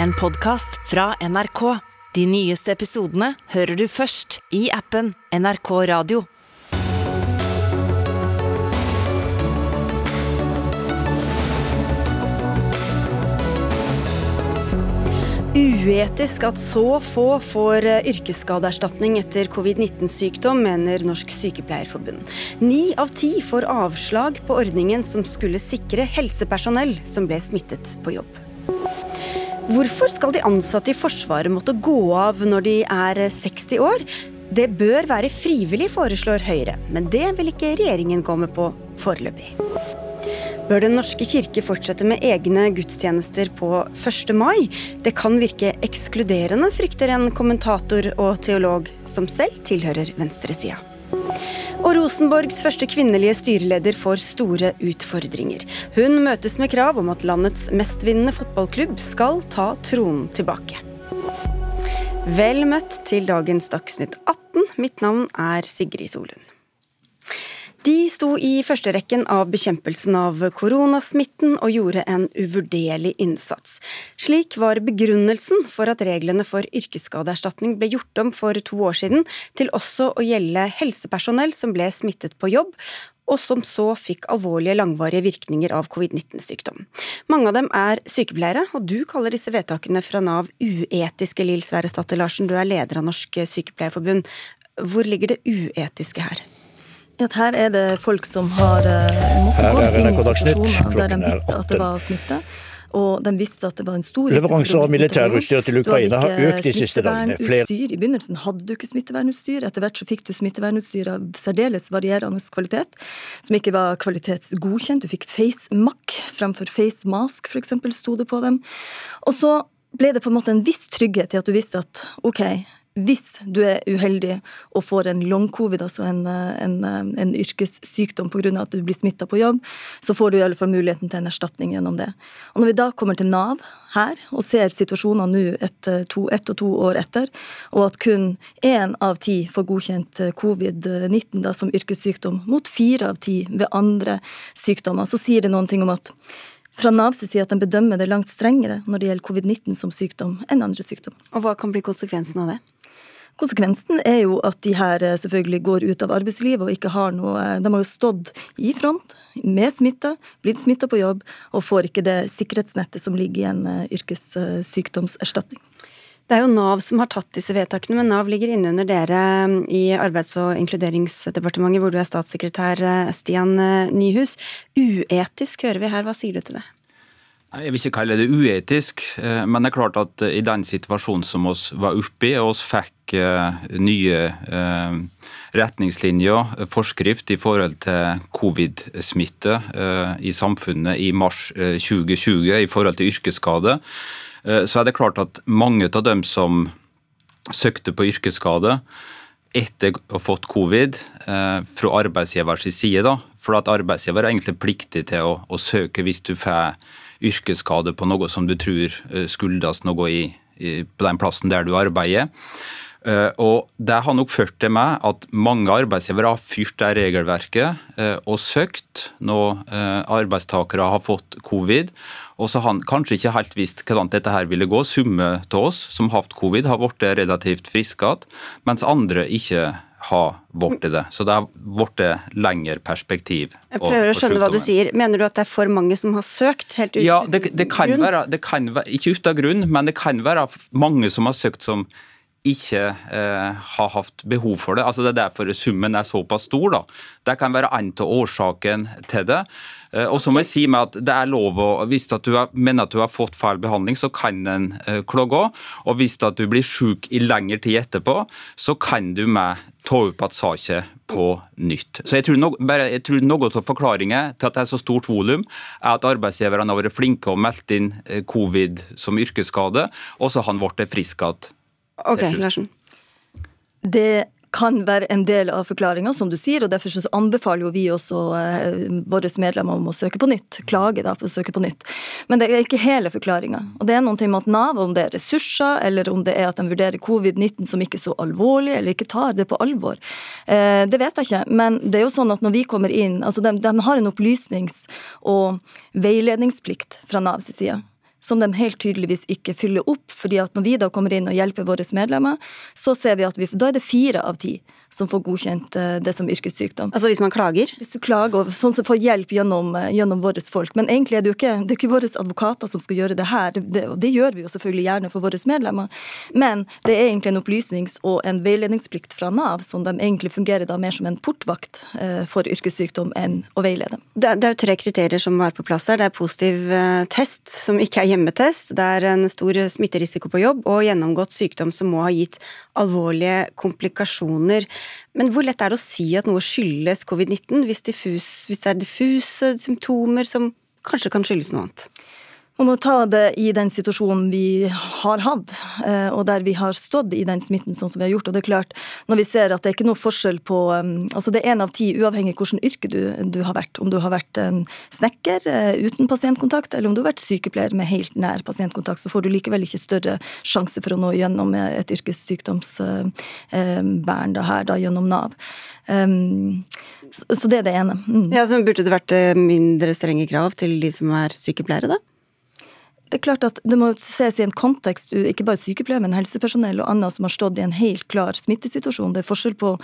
en podkast fra NRK. De nyeste episodene hører du først i appen NRK Radio. Uetisk at så få får eh, yrkesskadeerstatning etter covid-19-sykdom, mener Norsk Sykepleierforbund. Ni av ti får avslag på ordningen som skulle sikre helsepersonell som ble smittet på jobb. Hvorfor skal de ansatte i Forsvaret måtte gå av når de er 60 år? Det bør være frivillig, foreslår Høyre, men det vil ikke regjeringen med på foreløpig. Bør Den norske kirke fortsette med egne gudstjenester på 1. mai? Det kan virke ekskluderende, frykter en kommentator og teolog som selv tilhører venstresida. Og Rosenborgs første kvinnelige styreleder får store utfordringer. Hun møtes med krav om at landets mestvinnende fotballklubb skal ta tronen tilbake. Vel møtt til dagens Dagsnytt 18. Mitt navn er Sigrid Solund. De sto i førsterekken av bekjempelsen av koronasmitten og gjorde en uvurderlig innsats. Slik var begrunnelsen for at reglene for yrkesskadeerstatning ble gjort om for to år siden til også å gjelde helsepersonell som ble smittet på jobb, og som så fikk alvorlige langvarige virkninger av covid-19-sykdom. Mange av dem er sykepleiere, og du kaller disse vedtakene fra Nav uetiske, Lill Sverre Statter Larsen, du er leder av Norsk Sykepleierforbund. Hvor ligger det uetiske her? At her er det folk som har uh, måttet gå inn i situasjoner der de visste at det var smitte. Og de visste at det var en stor Leveranser av militærutstyr til Ukraina har økt de siste dagene. Flere... I begynnelsen hadde du ikke smittevernutstyr. Etter hvert så fikk du smittevernutstyr av særdeles varierende kvalitet, som ikke var kvalitetsgodkjent. Du fikk FaceMac fremfor FaceMask, f.eks., sto det på dem. Og så ble det på en måte en viss trygghet i at du visste at ok, hvis du er uheldig og får en long-covid, altså en, en, en yrkessykdom pga. at du blir smitta på jobb, så får du i alle fall muligheten til en erstatning gjennom det. Og Når vi da kommer til Nav her og ser situasjoner nå ett et og to år etter, og at kun én av ti får godkjent covid-19 som yrkessykdom, mot fire av ti ved andre sykdommer, så sier det noen ting om at fra Navs side at de bedømmer det langt strengere når det gjelder covid-19 som sykdom enn andre sykdom. Og Hva kan bli konsekvensen av det? Konsekvensen er jo at de her eh, selvfølgelig går ut av arbeidslivet og ikke har noe eh, De har jo stått i front med smitta, blitt smitta på jobb og får ikke det sikkerhetsnettet som ligger i en eh, yrkessykdomserstatning. Det er jo Nav som har tatt disse vedtakene, men Nav ligger inne under dere i Arbeids- og inkluderingsdepartementet, hvor du er statssekretær, Stian Nyhus. Uetisk hører vi her, hva sier du til det? Jeg vil ikke kalle det uetisk, eh, men det er klart at i den situasjonen som oss var oppe i, oss fikk eh, nye eh, retningslinjer, forskrift i forhold til covid-smitte i samfunnet i mars 2020 i forhold til yrkesskade, så er det klart at mange av dem som søkte på yrkesskade etter å ha fått covid, fra arbeidsgivers side, da, for at arbeidsgiver er egentlig pliktig til å, å søke hvis du får yrkesskade på noe som du tror eh, skyldes noe i, i, på den plassen der du arbeider. Uh, og Det har nok ført til meg at mange arbeidsgivere har fyrt det regelverket uh, og søkt når arbeidstakere har fått covid. Og så har han kanskje ikke helt visst hvordan dette her ville gå. Summe av oss som har hatt covid, har blitt relativt friske igjen, mens andre ikke har blitt det. Så det har blitt lengre perspektiv. Jeg prøver å skjønne hva du sier. Mener du at det er for mange som har søkt helt uten ja, det, det kan grunn? Være, det kan være, ikke uten grunn, men det kan være mange som har søkt som ikke eh, har hatt behov for det. Altså Det er derfor summen er såpass stor. da. Det kan være en av årsaken til det. Eh, og så må jeg si meg at det er lov å, Hvis at du har, mener at du har fått feil behandling, så kan en eh, klage. Og hvis at du blir syk i lengre tid etterpå, så kan du med ta opp igjen saken på nytt. Så jeg tror, no, bare, jeg tror Noe av forklaringen til at det er så stort volum, er at arbeidsgiverne har vært flinke og meldt inn eh, covid som yrkesskade, og så har han blitt frisk igjen Okay, Larsen. Det kan være en del av forklaringa, som du sier, og derfor så anbefaler jo vi også eh, våre medlemmer om å søke på nytt. Klage da på å søke på nytt. Men det er ikke hele forklaringa. Og det er noe med at Nav, om det er ressurser, eller om det er at de vurderer covid-19 som ikke så alvorlig, eller ikke tar det på alvor, eh, det vet jeg ikke. Men det er jo sånn at når vi kommer inn altså De, de har en opplysnings- og veiledningsplikt fra Navs side som de helt tydeligvis ikke fyller opp. fordi at når vi da kommer inn og hjelper våre medlemmer, så ser vi at vi, da er det fire av ti som får godkjent eh, det som yrkessykdom. Altså hvis man klager? Hvis du klager, sånn som får hjelp gjennom, eh, gjennom våre folk. Men egentlig er det jo ikke, det er ikke våre advokater som skal gjøre det her, det, og det gjør vi jo selvfølgelig gjerne for våre medlemmer. Men det er egentlig en opplysnings- og en veiledningsplikt fra Nav, som de egentlig fungerer da mer som en portvakt eh, for yrkessykdom enn å veilede. Det, det er jo tre kriterier som var på plass her. Det er positiv test, som ikke er hjemmetest. Det er en stor smitterisiko på jobb og gjennomgått sykdom som må ha gitt alvorlige komplikasjoner. Men hvor lett er det å si at noe skyldes covid-19, hvis, hvis det er diffuse symptomer som kanskje kan skyldes noe annet? Man må ta det i den situasjonen vi har hatt, eh, og der vi har stått i den smitten sånn som vi har gjort. Og det er klart, når vi ser at det er ikke noe forskjell på um, Altså det er én av ti, uavhengig hvilket yrke du, du, har vært. Om du har vært en snekker eh, uten pasientkontakt, eller om du har vært sykepleier med helt nær pasientkontakt, så får du likevel ikke større sjanse for å nå gjennom et yrkessykdomsvern eh, da her, da gjennom Nav. Um, så, så, det er det ene. Mm. Ja, så Burde det vært mindre strenge krav til de som er sykepleiere, da? Det er klart at det må ses i en kontekst, ikke bare sykepleiere, men helsepersonell og annet som har stått i en helt klar smittesituasjon. Det er forskjell på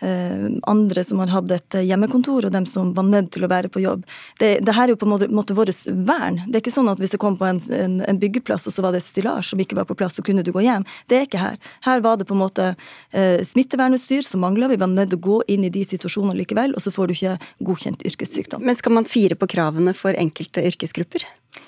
andre som har hatt et hjemmekontor, og dem som var nødt til å være på jobb. Det, det her er jo på en måte, vårt vern. Det er ikke sånn at hvis du kom på en, en, en byggeplass, og så var det stillasj som ikke var på plass, så kunne du gå hjem. Det er ikke her. Her var det på en måte eh, smittevernutstyr som mangla. Vi var nødt til å gå inn i de situasjonene likevel, og så får du ikke godkjent yrkessykdom. Men skal man fire på kravene for enkelte yrkesgrupper?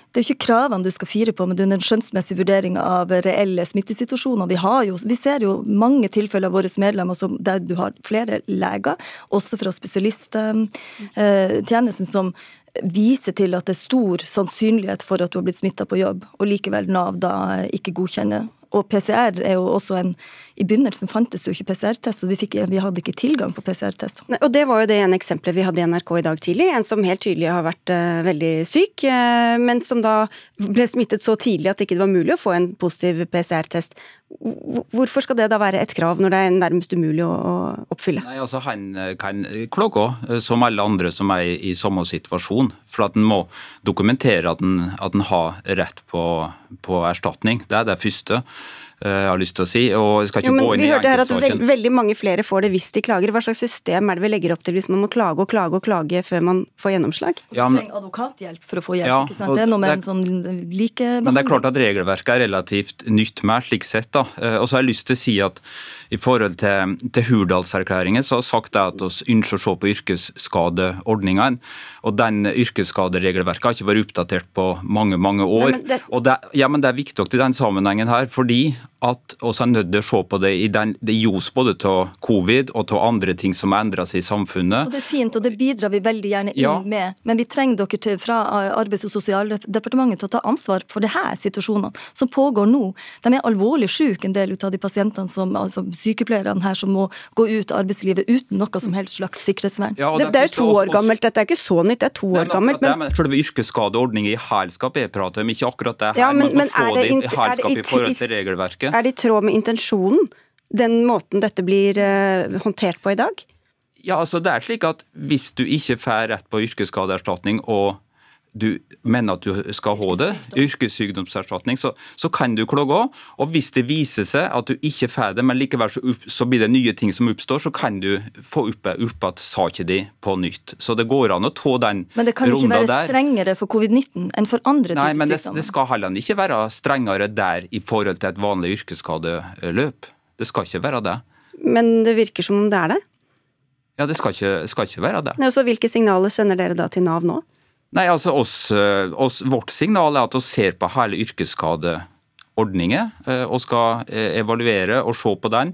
Det er jo ikke kravene du skal fire på, men det er en skjønnsmessig vurdering av reelle smittesituasjoner. Vi, har jo, vi ser jo mange tilfeller av våre medlemmer som, der du har flere leger, også fra spesialisttjenesten, som viser til at det er stor sannsynlighet for at du har blitt smitta på jobb, og likevel Nav da ikke godkjenner. Og PCR er jo også en I begynnelsen fantes jo ikke PCR-test, og vi, fikk, vi, hadde ikke tilgang på PCR-test. Og Det var jo det ene eksempelet vi hadde i NRK i dag tidlig. En som helt tydelig har vært uh, veldig syk, uh, men som da ble smittet så tidlig at det ikke var mulig å få en positiv PCR-test. Hvorfor skal det da være et krav når det er nærmest umulig å, oppfylle? Nei, altså Han eh, kan klage, som alle andre som er i samme situasjon. For at en må dokumentere at en har rett på, på erstatning. Det er det første. Eh, jeg har lyst til å si. og jeg skal ikke jo, gå inn Vi hørte her at veld, veldig mange flere får det hvis de klager. Hva slags system er det vi legger opp til hvis man må klage og klage og klage før man får gjennomslag? Ja, men, du trenger advokathjelp for å få hjelp. Ja, ikke sant? Det er noe med er, en sånn likebehandling. Men det er klart at regelverket er relativt nytt med slik sett. da. Eh, og så har jeg lyst til å si at i forhold til, til Hurdalserklæringen så har sagt at vi ønsker å se på yrkesskadeordningene. Og den yrkesskaderegelverket har ikke vært oppdatert på mange mange år. Nei, men det... Og det, ja, men det er viktig i den sammenhengen her, fordi at vi er nødt til å se på det i den, det ljos både av covid og av andre ting som endrer seg i samfunnet. Og Det er fint, og det bidrar vi veldig gjerne inn ja. med. Men vi trenger dere til, fra Arbeids- og sosialdepartementet til å ta ansvar for det her situasjonene som pågår nå. De er alvorlig syke, en del av de pasientene som altså sykepleierne her som må gå ut av arbeidslivet uten noe som helst slags sikkerhetsvern. Ja, det, det, er to år gammelt, dette er ikke så nytt, det er to år gammelt. Men... men er selve yrkesskadeordningen i helskap jeg prater om, ikke akkurat det her. Ja, men, men, men er det, i helskap i forhold til regelverket? Er det i tråd med intensjonen, den måten dette blir uh, håndtert på i dag? Ja, altså det er slik at Hvis du ikke får rett på yrkesskadeerstatning og du mener at du skal ha det, yrkessykdomserstatning, så, så, kan du klage. Og hvis det viser seg at du ikke får det, men likevel så, opp, så, blir det nye ting som oppstår, så kan du få opp, opp at saken din på nytt. Så det går an å ta den runda der. Men det kan ikke være strengere for covid-19 enn for andre typer Nei, men det, det skal heller ikke være strengere der i forhold til et vanlig yrkesskadeløp. Det skal ikke være det. Men det virker som om det er det? Ja, det skal ikke, skal ikke være det. Ja, så Hvilke signaler sender dere da til Nav nå? Nei, altså oss, eh, oss, Vårt signal er at vi ser på hele yrkesskadeordningen eh, og skal eh, evaluere og se på den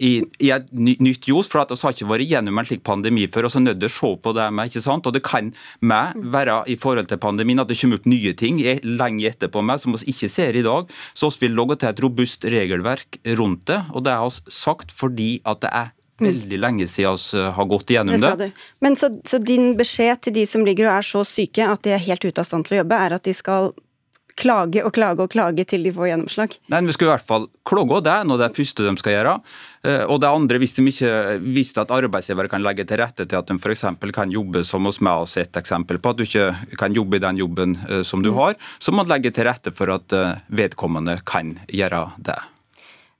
i, i et nytt ljos. For at vi har ikke vært gjennom en slik pandemi før. og så nødt til å se på det med, ikke sant? Og Det kan med være i forhold til pandemien at det kommer opp nye ting lenge etterpå med, som vi ikke ser i dag. Så vi vil logge til et robust regelverk rundt det. og Det har vi sagt fordi at det er veldig lenge siden vi har gått igjennom det. det. Men så, så, din beskjed til de som ligger og er så syke at de er helt ute av stand til å jobbe, er at de skal klage og klage og klage til de får gjennomslag? Nei, Vi skal i hvert fall klage, det er noe det første de skal gjøre. Eh, og det andre, Hvis de ikke visste at arbeidsgiver kan legge til rette til at de f.eks. kan jobbe som hos meg, også et eksempel på at du ikke kan jobbe i den jobben eh, som du har, så må du legge til rette for at eh, vedkommende kan gjøre det.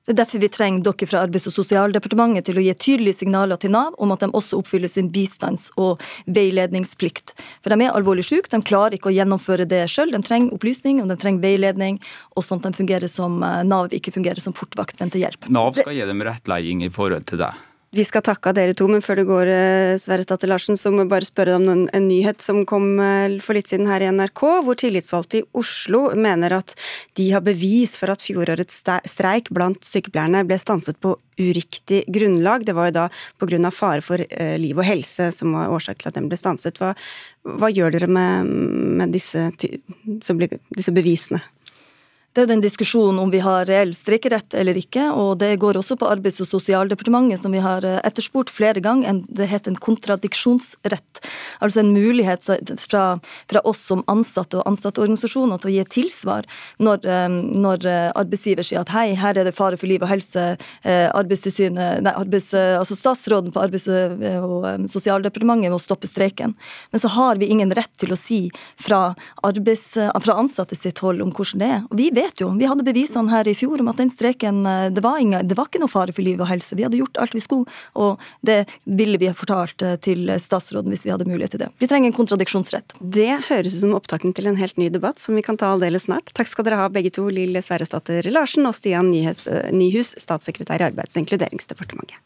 Det er derfor vi trenger dere fra Arbeids- og sosialdepartementet til å gi tydelige signaler til Nav om at de også oppfyller sin bistands- og veiledningsplikt. For de er alvorlig syke, de klarer ikke å gjennomføre det sjøl. De trenger opplysning og de trenger veiledning, og sånn at de fungerer som eh, Nav ikke fungerer som portvakt, men til hjelp. Nav skal gi dem rettledning i forhold til det. Vi skal takke av dere to, men før det går, eh, Sverre Statter Larsen, så må jeg bare spørre om en, en nyhet som kom eh, for litt siden her i NRK, hvor tillitsvalgte i Oslo mener at de har bevis for at fjorårets streik blant sykepleierne ble stanset på uriktig grunnlag. Det var jo da pga. fare for eh, liv og helse som var årsak til at den ble stanset. Hva, hva gjør dere med, med disse, disse bevisene? Det er jo den diskusjonen om vi har reell streikerett eller ikke, og det går også på Arbeids- og sosialdepartementet, som vi har eh, etterspurt flere ganger. Det heter en kontradiksjonsrett. Altså en mulighet fra, fra oss som ansatte og ansatteorganisasjoner til å gi tilsvar når, eh, når, eh, arbeidsgiver sier at hei, her er det fare for liv og helse, Arbeidstilsynet, nei, arbeids, altså statsråden på Arbeids- og sosialdepartementet må stoppe streiken. Men så har vi ingen rett til å si fra, arbeids, fra ansatte sitt hold om hvordan det er. Og vi vet vet jo, vi hadde bevisene her i fjor om at den streken eh, det var, ingen, det var ikke noe fare for liv og helse. Vi hadde gjort alt vi skulle, og det ville vi ha fortalt eh, til statsråden hvis vi hadde mulighet til det. Vi trenger en kontradiksjonsrett. Det høres ut som opptakten til en helt ny debatt, som vi kan ta aldeles snart. Takk skal dere ha begge to, Lill Sverresdatter Larsen og Stian Nyhus, statssekretær i Arbeids- og inkluderingsdepartementet.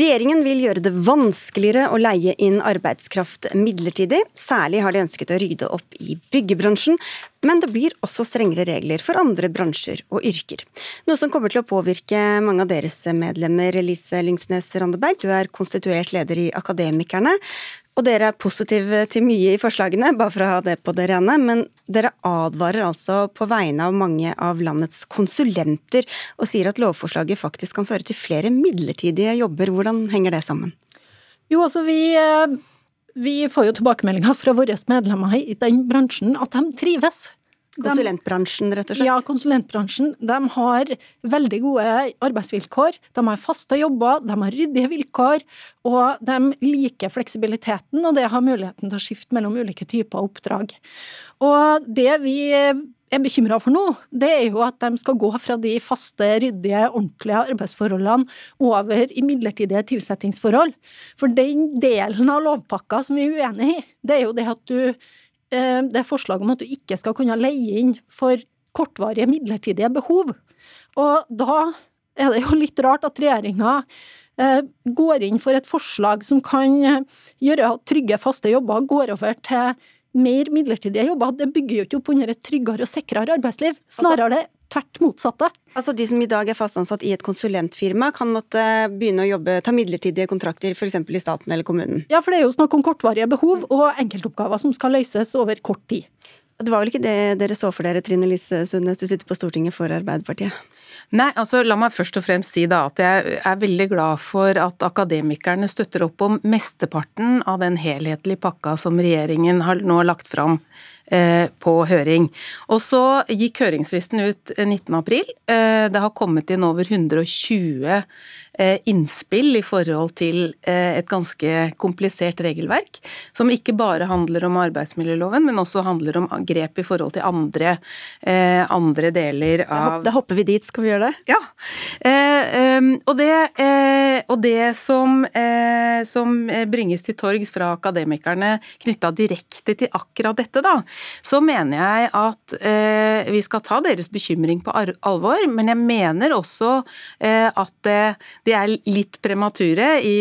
Regjeringen vil gjøre det vanskeligere å leie inn arbeidskraft midlertidig. Særlig har de ønsket å rydde opp i byggebransjen, men det blir også strengere regler for andre bransjer og yrker. Noe som kommer til å påvirke mange av deres medlemmer. Lise Lyngsnes Randeberg, du er konstituert leder i Akademikerne. Og dere er positive til mye i forslagene, bare for å ha det på det rene. Men dere advarer altså på vegne av mange av landets konsulenter, og sier at lovforslaget faktisk kan føre til flere midlertidige jobber. Hvordan henger det sammen? Jo, altså vi, eh, vi får jo tilbakemeldinger fra våre medlemmer i den bransjen at de trives. Konsulentbransjen, rett og slett? Ja, konsulentbransjen. De har veldig gode arbeidsvilkår. De har faste jobber, de har ryddige vilkår, og de liker fleksibiliteten og det har muligheten til å skifte mellom ulike typer oppdrag. Og det vi er bekymra for nå, det er jo at de skal gå fra de faste, ryddige, ordentlige arbeidsforholdene over i midlertidige tilsettingsforhold. For den delen av lovpakka som vi er uenig i, det er jo det at du det er forslag om at du ikke skal kunne leie inn for kortvarige, midlertidige behov. Og da er det jo litt rart at regjeringa eh, går inn for et forslag som kan eh, gjøre at trygge, faste jobber går over til mer midlertidige jobber. Det bygger jo ikke opp under et tryggere og sikrere arbeidsliv. Snarere det tvert motsatte. Altså De som i dag er fast ansatt i et konsulentfirma, kan måtte begynne å jobbe, ta midlertidige kontrakter f.eks. i staten eller kommunen? Ja, for det er jo snakk om kortvarige behov og enkeltoppgaver som skal løses over kort tid. Det var vel ikke det dere så for dere, Trine Lise Sundnes, du sitter på Stortinget for Arbeiderpartiet? Nei, altså La meg først og fremst si da at jeg er veldig glad for at akademikerne støtter opp om mesteparten av den helhetlige pakka som regjeringen har nå lagt fram på høring. Og så gikk høringsfristen ut 19.4. Eh, det har kommet inn over 120 Eh, innspill i forhold til eh, et ganske komplisert regelverk, som ikke bare handler om arbeidsmiljøloven, men også handler om grep i forhold til andre, eh, andre deler av Da hopper vi dit, skal vi gjøre det? Ja. Og det, og det som, som bringes til torgs fra akademikerne knytta direkte til akkurat dette, da, så mener jeg at vi skal ta deres bekymring på alvor, men jeg mener også at det de er litt premature i,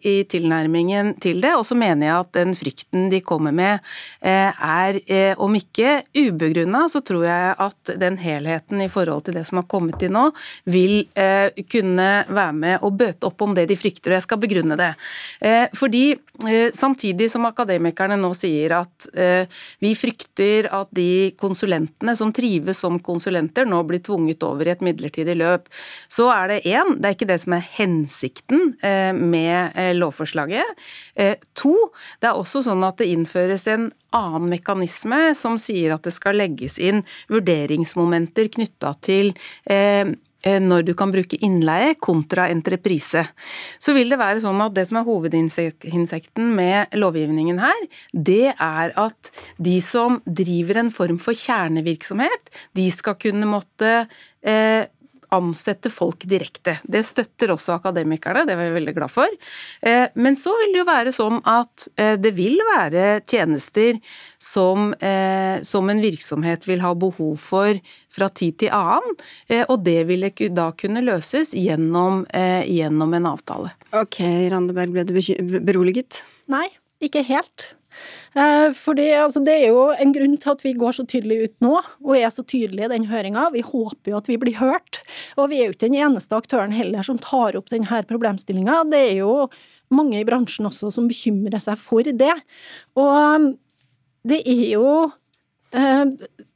i, tilnærmingen til det. Og så mener jeg at den frykten de kommer med eh, er, eh, om ikke ubegrunna, så tror jeg at den helheten i forhold til det som har kommet til nå, vil eh, kunne være med å bøte opp om det de frykter. Og jeg skal begrunne det. Fordi samtidig som akademikerne nå sier at vi frykter at de konsulentene som trives som konsulenter, nå blir tvunget over i et midlertidig løp. Så er det én, det er ikke det som er hensikten eh, med eh, lovforslaget. To, det er også sånn at det innføres en annen mekanisme som sier at det skal legges inn vurderingsmomenter knytta til Eh, når du kan bruke innleie kontra entreprise. Så vil det være sånn at det som er hovedinsekten med lovgivningen her, det er at de som driver en form for kjernevirksomhet, de skal kunne måtte eh, ansette folk direkte. Det støtter også akademikerne, det var vi veldig glad for. Eh, men så vil det jo være sånn at eh, det vil være tjenester som, eh, som en virksomhet vil ha behov for fra tid til annen, og det vil da kunne løses gjennom, gjennom en avtale. Ok, Randeberg, ble du beroliget? Nei, ikke helt. Eh, fordi altså, Det er jo en grunn til at vi går så tydelig ut nå, og er så tydelige i den høringa. Vi håper jo at vi blir hørt. Og vi er jo ikke den eneste aktøren heller som tar opp denne problemstillinga. Det er jo mange i bransjen også som bekymrer seg for det. Og det er jo eh,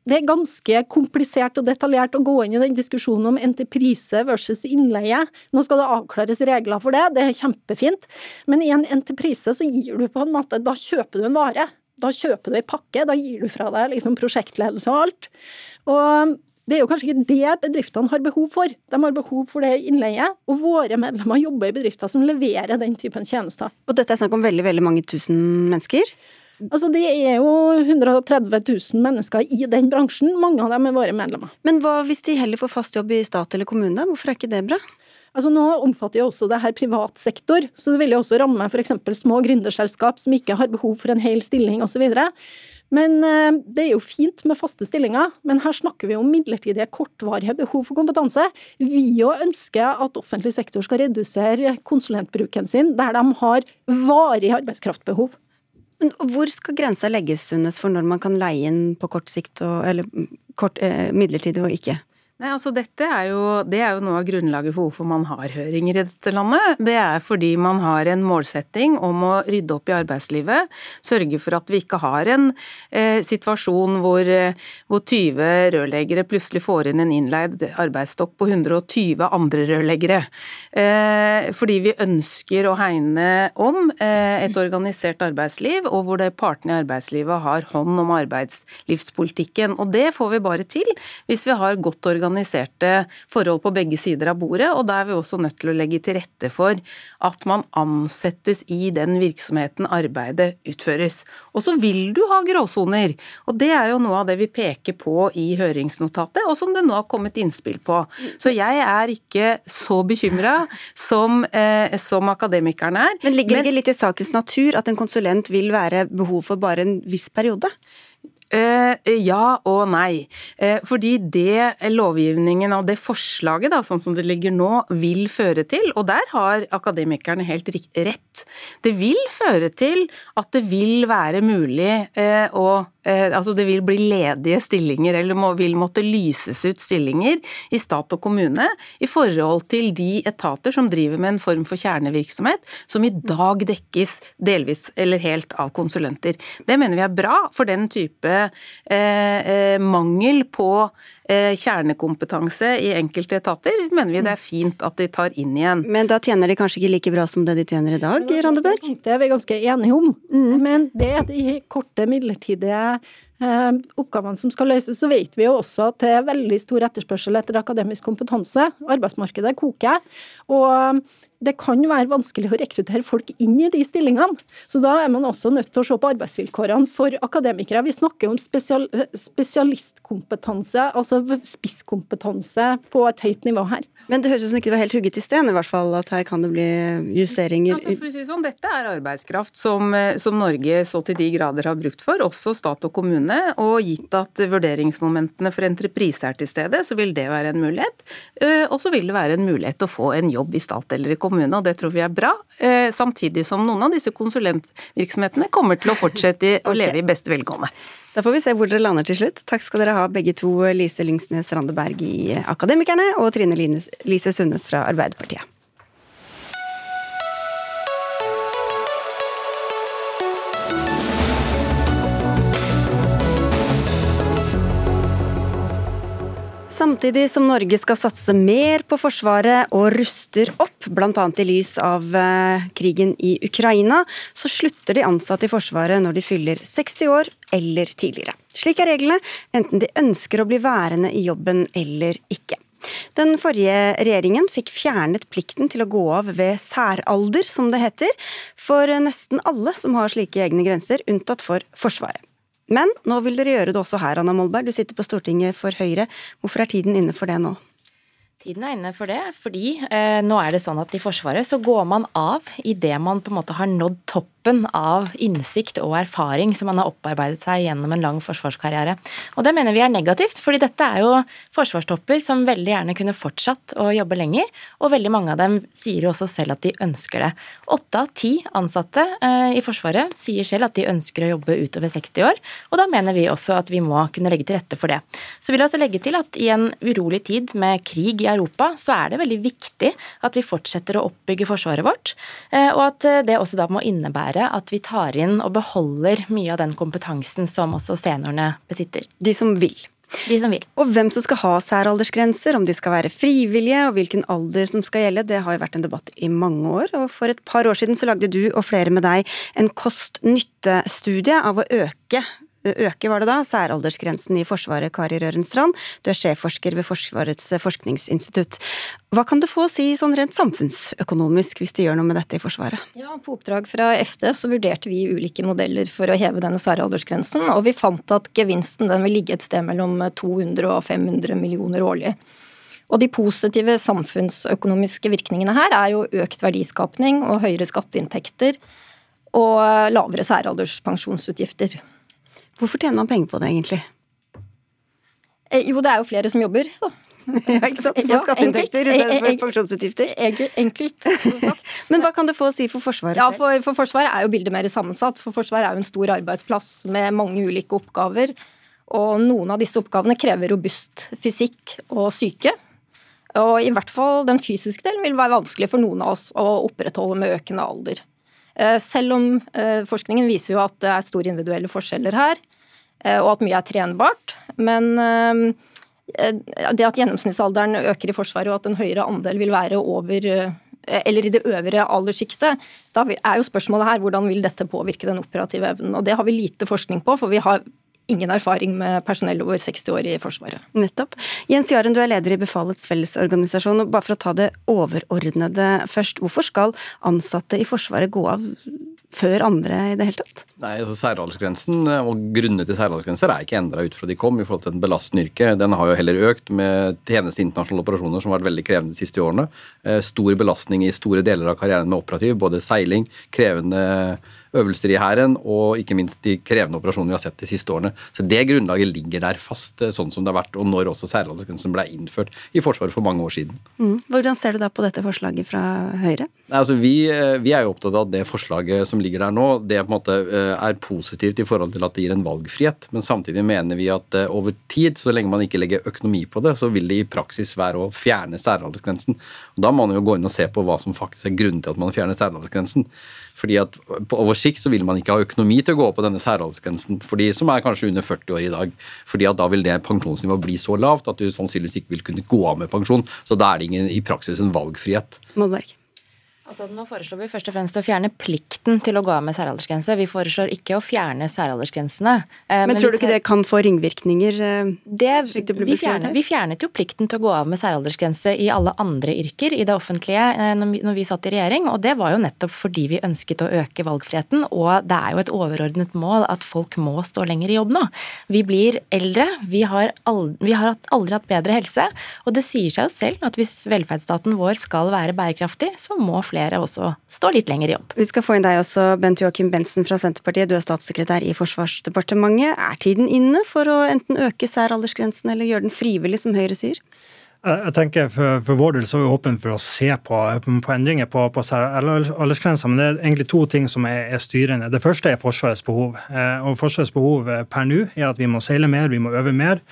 det er ganske komplisert og detaljert å gå inn i den diskusjonen om entreprise versus innleie. Nå skal det avklares regler for det, det er kjempefint. Men i en entreprise så gir du på en måte Da kjøper du en vare. Da kjøper du ei pakke, da gir du fra deg liksom prosjektledelse og alt. Og det er jo kanskje ikke det bedriftene har behov for. De har behov for det innleie, og våre medlemmer jobber i bedrifter som leverer den typen tjenester. Og dette er snakk om veldig, veldig mange tusen mennesker? Altså, Det er jo 130 000 mennesker i den bransjen, mange av dem er våre medlemmer. Men hva hvis de heller får fast jobb i stat eller kommune, hvorfor er ikke det bra? Altså Nå omfatter jo også det her privat sektor, så det vil jo også ramme f.eks. små gründerselskap som ikke har behov for en hel stilling osv. Men eh, det er jo fint med faste stillinger, men her snakker vi om midlertidige, kortvarige behov for kompetanse. Vi jo ønsker at offentlig sektor skal redusere konsulentbruken sin der de har varig arbeidskraftbehov. Men hvor skal grensa legges, Sunnes, for når man kan leie inn på kort sikt, og, eller kort, eh, midlertidig og ikke? Nei, altså dette er jo, Det er jo noe av grunnlaget for hvorfor man har høringer i dette landet. Det er fordi man har en målsetting om å rydde opp i arbeidslivet. Sørge for at vi ikke har en eh, situasjon hvor, eh, hvor 20 rørleggere plutselig får inn en innleid arbeidsstokk på 120 andre rørleggere. Eh, fordi vi ønsker å hegne om eh, et organisert arbeidsliv, og hvor det partene i arbeidslivet har hånd om arbeidslivspolitikken. Og det får vi bare til hvis vi har godt organisert organiserte forhold på begge sider av bordet, og da er vi også nødt til å legge til rette for at man ansettes i den virksomheten arbeidet utføres. Og så vil du ha gråsoner, og det er jo noe av det vi peker på i høringsnotatet, og som det nå har kommet innspill på. Så jeg er ikke så bekymra som, eh, som akademikerne er. Men ligger det ikke litt i sakens natur at en konsulent vil være behov for bare en viss periode? Uh, ja og nei. Uh, fordi det lovgivningen og det forslaget, da, sånn som det ligger nå, vil føre til, og der har akademikerne helt rett, det vil føre til at det vil være mulig uh, å Eh, altså det vil bli ledige stillinger, eller må, vil måtte lyses ut stillinger i stat og kommune i forhold til de etater som driver med en form for kjernevirksomhet, som i dag dekkes delvis eller helt av konsulenter. Det mener vi er bra, for den type eh, eh mangel på eh, kjernekompetanse i enkelte etater mener vi det er fint at de tar inn igjen. Men da tjener de kanskje ikke like bra som det de tjener i dag, Randeberg? Det er vi ganske enige om. Mm. Men det er de korte, midlertidige Eh, oppgavene som skal løses, så vet vi jo også at det er veldig stor etterspørsel etter akademisk kompetanse. Arbeidsmarkedet koker. Og det kan være vanskelig å rekruttere folk inn i de stillingene. Så da er man også nødt til å se på arbeidsvilkårene for akademikere. Vi snakker om spesial, spesialistkompetanse, altså spisskompetanse på et høyt nivå her. Men det høres ut som ikke det var helt hugget i sten, i hvert fall, at her kan det bli justeringer. Altså, for å si sånn, dette er arbeidskraft som, som Norge så til de grader har brukt for, også stat og kommune. Og gitt at vurderingsmomentene for entreprise er til stede, så vil det være en mulighet. Eh, og så vil det være en mulighet til å få en jobb i stat eller i kommune kommune, og det tror vi er bra. Eh, samtidig som noen av disse konsulentvirksomhetene kommer til å fortsette å leve i beste velgående. Da får vi se hvor dere lander til slutt. Takk skal dere ha begge to, Lise Lyngsnes Randeberg i Akademikerne og Trine Lise Sundnes fra Arbeiderpartiet. Samtidig som Norge skal satse mer på Forsvaret og ruster opp, bl.a. i lys av eh, krigen i Ukraina, så slutter de ansatte i Forsvaret når de fyller 60 år eller tidligere. Slik er reglene, enten de ønsker å bli værende i jobben eller ikke. Den forrige regjeringen fikk fjernet plikten til å gå av ved særalder, som det heter, for nesten alle som har slike egne grenser, unntatt for Forsvaret. Men nå vil dere gjøre det også her, Anna Molberg. Du sitter på Stortinget for Høyre. Hvorfor er tiden inne for det nå? Tiden er inne for det, fordi eh, nå er det sånn at i Forsvaret så går man av idet man på en måte har nådd topp toppen av innsikt og erfaring som man har opparbeidet seg gjennom en lang forsvarskarriere. Og det mener vi er negativt, fordi dette er jo forsvarstopper som veldig gjerne kunne fortsatt å jobbe lenger, og veldig mange av dem sier jo også selv at de ønsker det. Åtte av ti ansatte eh, i Forsvaret sier selv at de ønsker å jobbe utover 60 år, og da mener vi også at vi må kunne legge til rette for det. Så vil jeg også legge til at i en urolig tid med krig i Europa, så er det veldig viktig at vi fortsetter å oppbygge forsvaret vårt, eh, og at det også da må innebære være at vi tar inn og beholder mye av den kompetansen som også seniorene besitter. De som vil. De som vil. Og hvem som skal ha særaldersgrenser, om de skal være frivillige og hvilken alder som skal gjelde, det har jo vært en debatt i mange år. Og for et par år siden så lagde du og flere med deg en kost-nytte-studie av å øke øke, var det da, særaldersgrensen i Forsvaret, Kari Rørenstrand. Du er sjefforsker ved Forsvarets forskningsinstitutt. Hva kan det få å si sånn rent samfunnsøkonomisk hvis de gjør noe med dette i Forsvaret? Ja, På oppdrag fra FD så vurderte vi ulike modeller for å heve denne særaldersgrensen, og vi fant at gevinsten den vil ligge et sted mellom 200 og 500 millioner årlig. Og de positive samfunnsøkonomiske virkningene her er jo økt verdiskapning og høyere skatteinntekter og lavere særalderspensjonsutgifter. Hvorfor tjener man penger på det, egentlig? Eh, jo, det er jo flere som jobber, da. ja, ikke sant? Få skatteinntekter i stedet for pensjonsutgifter. Enkelt sagt. Men hva kan det få å si for Forsvaret? Ja, for, for, Forsvaret er jo bildet mer sammensatt. For Forsvaret er jo en stor arbeidsplass med mange ulike oppgaver. Og noen av disse oppgavene krever robust fysikk og syke. Og i hvert fall den fysiske delen vil være vanskelig for noen av oss å opprettholde med økende alder. Eh, selv om eh, forskningen viser jo at det er store individuelle forskjeller her, og at mye er trenbart. Men det at gjennomsnittsalderen øker i Forsvaret, og at en høyere andel vil være over eller i det øvre alderssjiktet, da er jo spørsmålet her hvordan vil dette påvirke den operative evnen. Og det har vi lite forskning på, for vi har ingen erfaring med personell over 60 år i Forsvaret. Nettopp. Jens Jaren, du er leder i Befalets Fellesorganisasjon. og Bare for å ta det overordnede først. Hvorfor skal ansatte i Forsvaret gå av før andre i det hele tatt? Nei, altså Særaldersgrensen og grunnene til særaldersgrenser er ikke endra ut fra de kom i forhold til en belastende yrke. Den har jo heller økt med tjeneste internasjonale operasjoner som har vært veldig krevende de siste årene. Eh, stor belastning i store deler av karrieren med operativ, både seiling, krevende øvelser i Hæren og ikke minst de krevende operasjonene vi har sett de siste årene. Så Det grunnlaget ligger der fast, eh, sånn som det har vært, og når også særaldersgrensen ble innført i Forsvaret for mange år siden. Mm. Hvordan ser du da på dette forslaget fra Høyre? Nei, altså vi, eh, vi, er jo opptatt av at det forslaget som ligger der nå, det på en måte eh, er positivt i forhold til at det gir en valgfrihet. Men samtidig mener vi at over tid, så lenge man ikke legger økonomi på det, så vil det i praksis være å fjerne særaldersgrensen. Og Da må man jo gå inn og se på hva som faktisk er grunnen til at man fjerner særaldersgrensen. Fordi at på over sikt så vil man ikke ha økonomi til å gå på denne særaldersgrensen for de som er kanskje under 40 år i dag. Fordi at da vil det pensjonsnivået bli så lavt at du sannsynligvis ikke vil kunne gå av med pensjon. Så da er det ingen, i praksis en valgfrihet. Målberg. Altså, nå foreslår vi først og fremst å fjerne plikten til å gå av med særaldersgrense. Vi foreslår ikke å fjerne særaldersgrensene. Eh, men, men tror du ikke det kan få ringvirkninger? Eh, det, det vi, fjernet, vi, fjernet, jo plikten til å gå av med særaldersgrense i alle andre yrker i det offentlige eh, når vi, når vi satt i regjering, og det var jo nettopp fordi vi ønsket å øke valgfriheten. Og det er jo et overordnet mål at folk må stå lenger i jobb nå. Vi blir eldre, vi har aldri, vi har aldri hatt bedre helse, og det sier seg jo selv at hvis velferdsstaten vår skal være bærekraftig, så må flere flere også står litt lenger i jobb. Vi skal få inn deg også, Bent Joakim Bensen fra Senterpartiet. Du er statssekretær i Forsvarsdepartementet. Er tiden inne for å enten øke særaldersgrensen eller gjøre den frivillig, som Høyre sier? Jeg tenker For, for vår del så er vi åpne for å se på, på endringer på, på aldersgrensa, men det er egentlig to ting som er, er, styrende. Det første er Forsvarets behov. Eh, og Forsvarets behov eh, per nå er at vi må seile mer, vi må øve mer.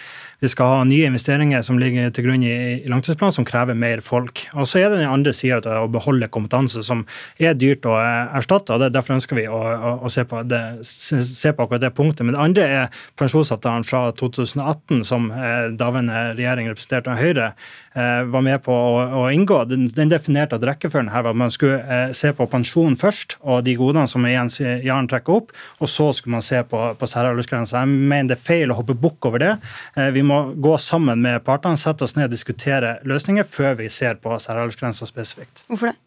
Vi skal ha nye investeringer som ligger til grunn i, i langtidsplanen, som krever mer folk. Og Så er det den andre sida av å beholde kompetanse, som er dyrt å eh, erstatte. og det, Derfor ønsker vi å, å, å se, på det, se, på akkurat det punktet. Men det andre er pensjonsavtalen fra 2018, som eh, daværende regjering representert av Høyre eh, var med på å, å inngå. Den, den, definerte at rekkefølgen her var at man skulle eh, se på pensjon først, og de godene som Jens Jaren trekker opp, og så skulle man se på, på særaldersgrensa. Jeg mener det er feil å hoppe bukk over det. Eh, vi må gå sammen med partene, sette oss ned og diskutere løsninger før vi ser på særaldersgrensa spesifikt. Hvorfor det?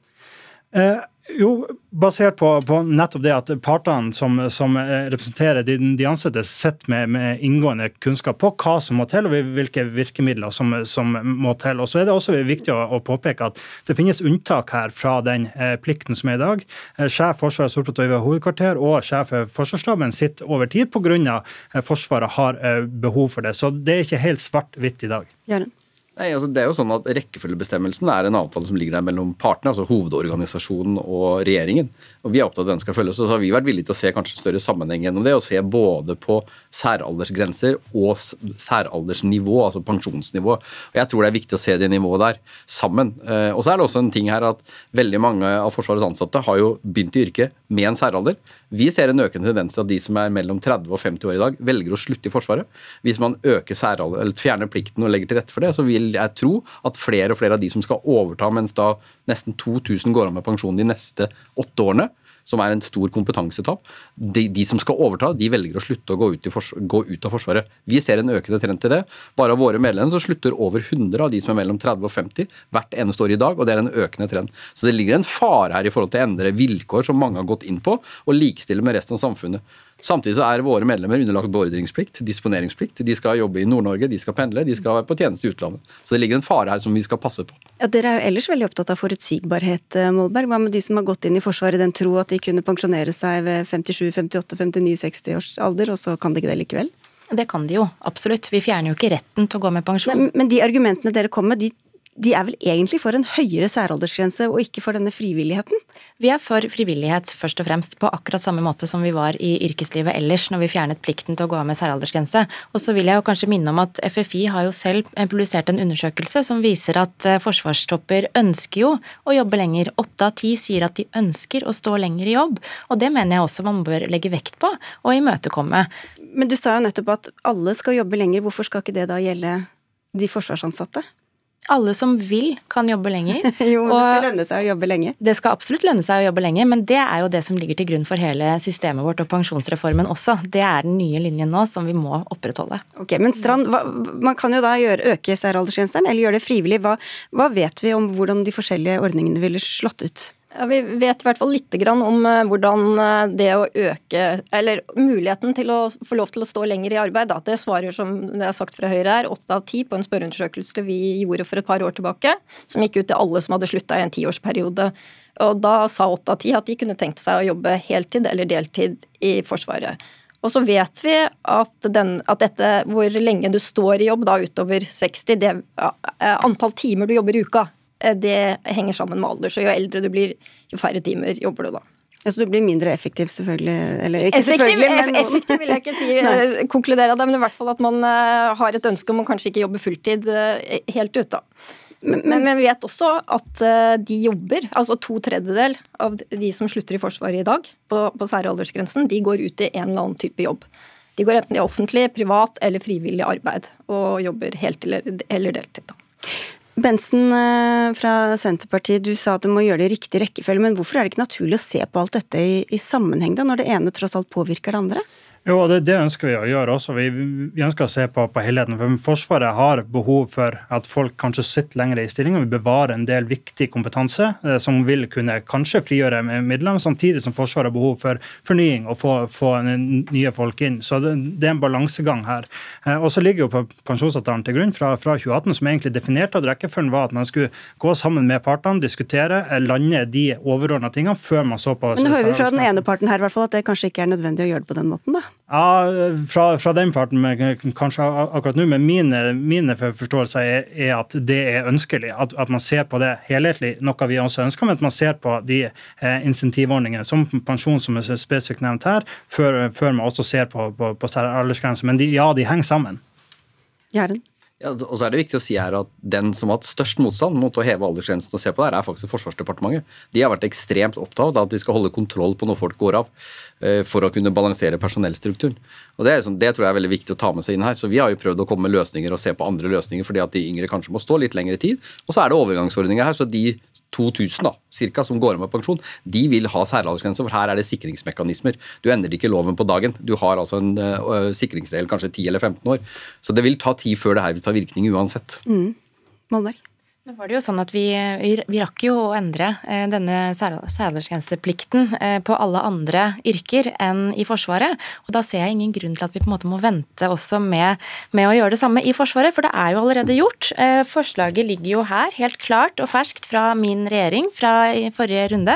Eh, jo, basert på, på, nettopp det at partene som, som representerer de, de ansatte, sitter med, med, inngående kunnskap på hva som må til, og hvilke virkemidler som, som må til. Og så er det også viktig å, å, påpeke at det finnes unntak her fra den eh, plikten som er i dag. Eh, sjef Forsvarets operative hovedkvarter og sjef Forsvarsstaben sitter over tid pga. Eh, Forsvaret har eh, behov for det. Så det er ikke helt svart-hvitt i dag. Jaren. Nei, altså det er jo sånn at Rekkefølgebestemmelsen er en avtale som ligger der mellom partene, altså hovedorganisasjonen og regjeringen. Og Vi er opptatt av at den skal følges. Og så har vi vært villige til å se kanskje en større sammenheng gjennom det. Og se både på særaldersgrenser og særaldersnivå, altså pensjonsnivå. Og Jeg tror det er viktig å se det nivået der sammen. Eh, og så er det også en ting her at veldig mange av Forsvarets ansatte har jo begynt i yrket med en særalder. Vi ser en økende tendens til at de som er mellom 30 og 50 år i dag, velger å slutte i Forsvaret. Hvis man øker særalder, eller fjerner plikten og legger til rette for det, så vil jeg tro at flere og flere av de som skal overta mens da nesten 2000 går av med pensjon de neste åtte årene, som er en stor kompetansetap. De, de, som skal overta, de velger å slutte å gå ut, gå ut, av Forsvaret. Vi ser en økende trend til det. Bare av våre medlemmer så slutter over 100 av de som er mellom 30 og 50 hvert eneste år i dag, og det er en økende trend. Så det ligger en fare her i forhold til å endre vilkår som mange har gått inn på, og likestille med resten av samfunnet. Samtidig så er våre medlemmer underlagt beordringsplikt, disponeringsplikt. De skal jobbe i Nord-Norge, de skal pendle, de skal være på tjeneste i utlandet. Så det ligger en fare her som vi skal passe på. Ja, Dere er jo ellers veldig opptatt av forutsigbarhet, eh, Molberg. Hva med de som har gått inn i Forsvaret i den tro at de kunne pensjonere seg ved 57, 58, 59, 60 års alder, og så kan de ikke det likevel? Det kan de jo, absolutt. Vi fjerner jo ikke retten til å gå med pensjon. Nei, men de argumentene dere kom med, de de er vel egentlig for en høyere særaldersgrense og ikke for denne frivilligheten? Vi er for frivillighet først og fremst, på akkurat samme måte som vi var i yrkeslivet ellers når vi fjernet plikten til å gå av med særaldersgrense. Og så vil jeg jo kanskje minne om at FFI har jo selv publisert en undersøkelse som viser at eh, forsvarstopper ønsker jo å jobbe lenger. Åtte av ti sier at de ønsker å stå lenger i jobb, og det mener jeg også man bør legge vekt på og imøtekomme. Men du sa jo nettopp at alle skal jobbe lenger, hvorfor skal ikke det da gjelde de forsvarsansatte? Alle som vil, kan jobbe lenger. jo, men det skal lønne seg å jobbe lenge. Det skal absolutt lønne seg å jobbe lenge, men det er jo det som ligger til grunn for hele systemet vårt og pensjonsreformen også. Det er den nye linjen nå som vi må opprettholde. Ok, Men Strand, hva, man kan jo da gjøre, øke særaldersgrensen, eller gjøre det frivillig. Hva, hva vet vi om hvordan de forskjellige ordningene ville slått ut? Ja, vi vet i hvert fall litt om eh, hvordan eh, det å øke Eller muligheten til å få lov til å stå lenger i arbeid, da. Det svarer, som det er sagt fra Høyre her, åtte av ti på en spørreundersøkelse vi gjorde for et par år tilbake, som gikk ut til alle som hadde slutta i en tiårsperiode. Og da sa åtte av ti at de kunne tenkt seg å jobbe heltid eller deltid i Forsvaret. Og så vet vi at, den, at, dette, hvor lenge du står i jobb da utover 60, det ja, antall timer du jobber i uka, Eh, det henger sammen med alder. Så jo eldre du blir, jo færre timer jobber du da. Ja, så du blir mindre effektiv, selvfølgelig? Eller ikke effektiv, selvfølgelig, men Effektiv vil jeg ikke si, eh, konkludere det, men i hvert fall at man uh, har et ønske om å kanskje ikke jobbe fulltid helt ut, da. Men, men, men, vi vet også at de jobber, altså to tredjedel av de som slutter i Forsvaret i dag, på, på særaldersgrensen, de går ut i en eller annen type jobb. De går enten i offentlig, privat eller frivillig arbeid og jobber heltid eller deltid. Da. Bensen eh, fra Senterpartiet, du sa at du må gjøre det i riktig rekkefølge, men hvorfor er det ikke naturlig å se på alt dette i, i sammenheng, da, når det ene tross alt påvirker det andre? Jo, det, det, ønsker vi å gjøre også. Vi, vi ønsker å se på, på, helheten. For Forsvaret har behov for at folk kanskje sitter lenger i stilling, og vi bevarer en del viktig kompetanse eh, som vil kunne kanskje frigjøre midler, samtidig som Forsvaret har behov for fornying og få, få nye folk inn. Så det, det, er en balansegang her. Eh, og så ligger jo på pensjonsavtalen til grunn fra, fra 2018, som egentlig definerte at rekkefølgen var at man skulle gå sammen med partene, diskutere, eh, lande de overordna tingene før man så på Men nå hører vi fra den ene parten her i hvert fall at det kanskje ikke er nødvendig å gjøre det på den måten, da? Ja, fra, fra, den parten, kanskje akkurat nå, men mine, mine forståelser er, er, at det er ønskelig. At, at, man ser på det helhetlig, noe vi også ønsker, men at man ser på de eh, insentivordningene, som pensjon som er spesifikt nevnt her, før, før man også ser på, på, på aldersgrense. Men de, ja, de henger sammen. Jæren? Ja, og så er det viktig å si her at Den som har hatt størst motstand mot å heve aldersgrensen og se på det her, er faktisk Forsvarsdepartementet. De har vært ekstremt opptatt av at de skal holde kontroll på når folk går av. Eh, for å kunne balansere personellstrukturen. Og det, liksom, det, tror jeg er veldig viktig å ta med seg inn her. Så Vi har jo prøvd å komme med løsninger og se på andre løsninger, fordi at de yngre kanskje må stå litt lengre tid. Og så er det overgangsordninger her. så de 2000 da, cirka, som går av med pensjon, de vil ha særaldersgrense, for her er det sikringsmekanismer. Du endrer ikke loven på dagen. Du har altså en uh, sikringsregel kanskje 10 eller 15 år. Så det vil ta tid før det her vil ta virkning uansett. Mm. Nå var det jo sånn at Vi, vi, rakk jo å endre eh, denne særaldersgrenseplikten eh, på alle andre yrker enn i Forsvaret. og Da ser jeg ingen grunn til at vi på en måte må vente også med, med å gjøre det samme i Forsvaret, for det er jo allerede gjort. Eh, forslaget ligger jo her, helt klart og ferskt fra min regjering fra forrige runde.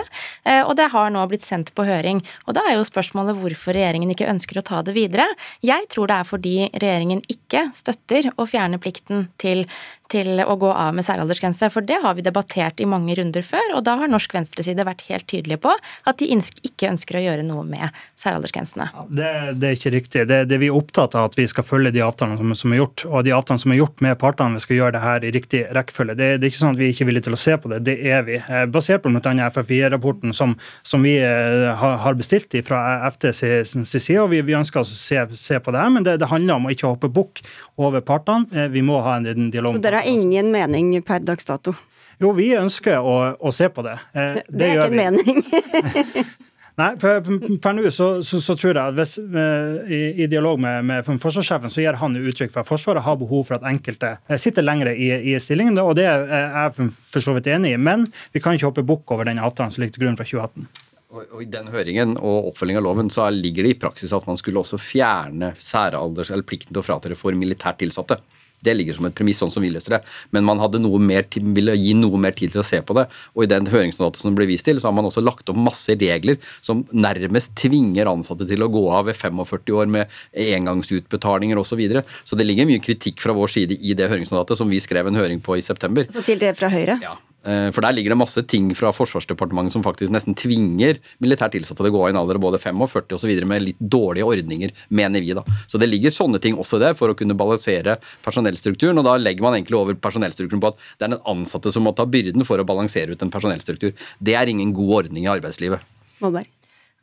Og det har nå blitt sendt på høring. Og Da er jo spørsmålet hvorfor regjeringen ikke ønsker å ta det videre. Jeg tror det er fordi regjeringen ikke støtter å fjerne plikten til til å gå av med særaldersgrense. For det har vi debattert i mange runder før, og da har norsk venstreside vært helt tydelige på at de ikke ønsker å gjøre noe med særaldersgrensene. Det, det er ikke riktig. Det, det, vi er opptatt av at vi skal følge de avtalene som, som, er gjort, og de avtalene som er gjort med partene, vi skal gjøre det her i riktig rekkefølge. Det, det, er ikke sånn at vi ikke er villige til å se på det, det er vi. Eh, basert på bl.a. FFI-rapporten som, som, vi eh, har bestilt fra FTs side, og vi, vi ønsker å se, se, på det her, men det, handler om å ikke hoppe bukk over partene. Eh, vi må ha en dialog. Så dere har ingen mening per dags dato? Jo, vi ønsker å, å se på det. Eh, det, det er ikke en mening. Nei, per, per nå så, så, så, tror jeg at hvis, uh, i, i, dialog med, med forsvarssjefen så gir han uttrykk for at Forsvaret har behov for at enkelte uh, sitter lengre i, i, stillingen, og det er jeg for så vidt enig i. Men vi kan ikke hoppe bukk over den avtalen som ligger til grunn fra 2018. Og I den høringen og oppfølging av loven så ligger det i praksis at man skulle også fjerne særalders, eller plikten til å fratre for militært tilsatte. Det ligger som et premiss, sånn som vi leser det. Men man mer, ville gi noe mer tid til å se på det. Og i den høringsnotatet som ble vist til, så har man også lagt opp masse regler som nærmest tvinger ansatte til å gå av ved 45 år med engangsutbetalinger osv. Så, videre. så det ligger mye kritikk fra vår side i det høringsnotatet som vi skrev en høring på i september. Så til det fra Høyre? Ja, for der ligger det masse ting fra Forsvarsdepartementet som faktisk nesten tvinger militært tilsatte til å gå i en alder av både 45 osv. med litt dårlige ordninger, mener vi. da. Så det ligger sånne ting også der for å kunne balansere personellstrukturen. Og da legger man egentlig over personellstrukturen på at det er den ansatte som må ta byrden for å balansere ut en personellstruktur. Det er ingen god ordning i arbeidslivet. Målberg.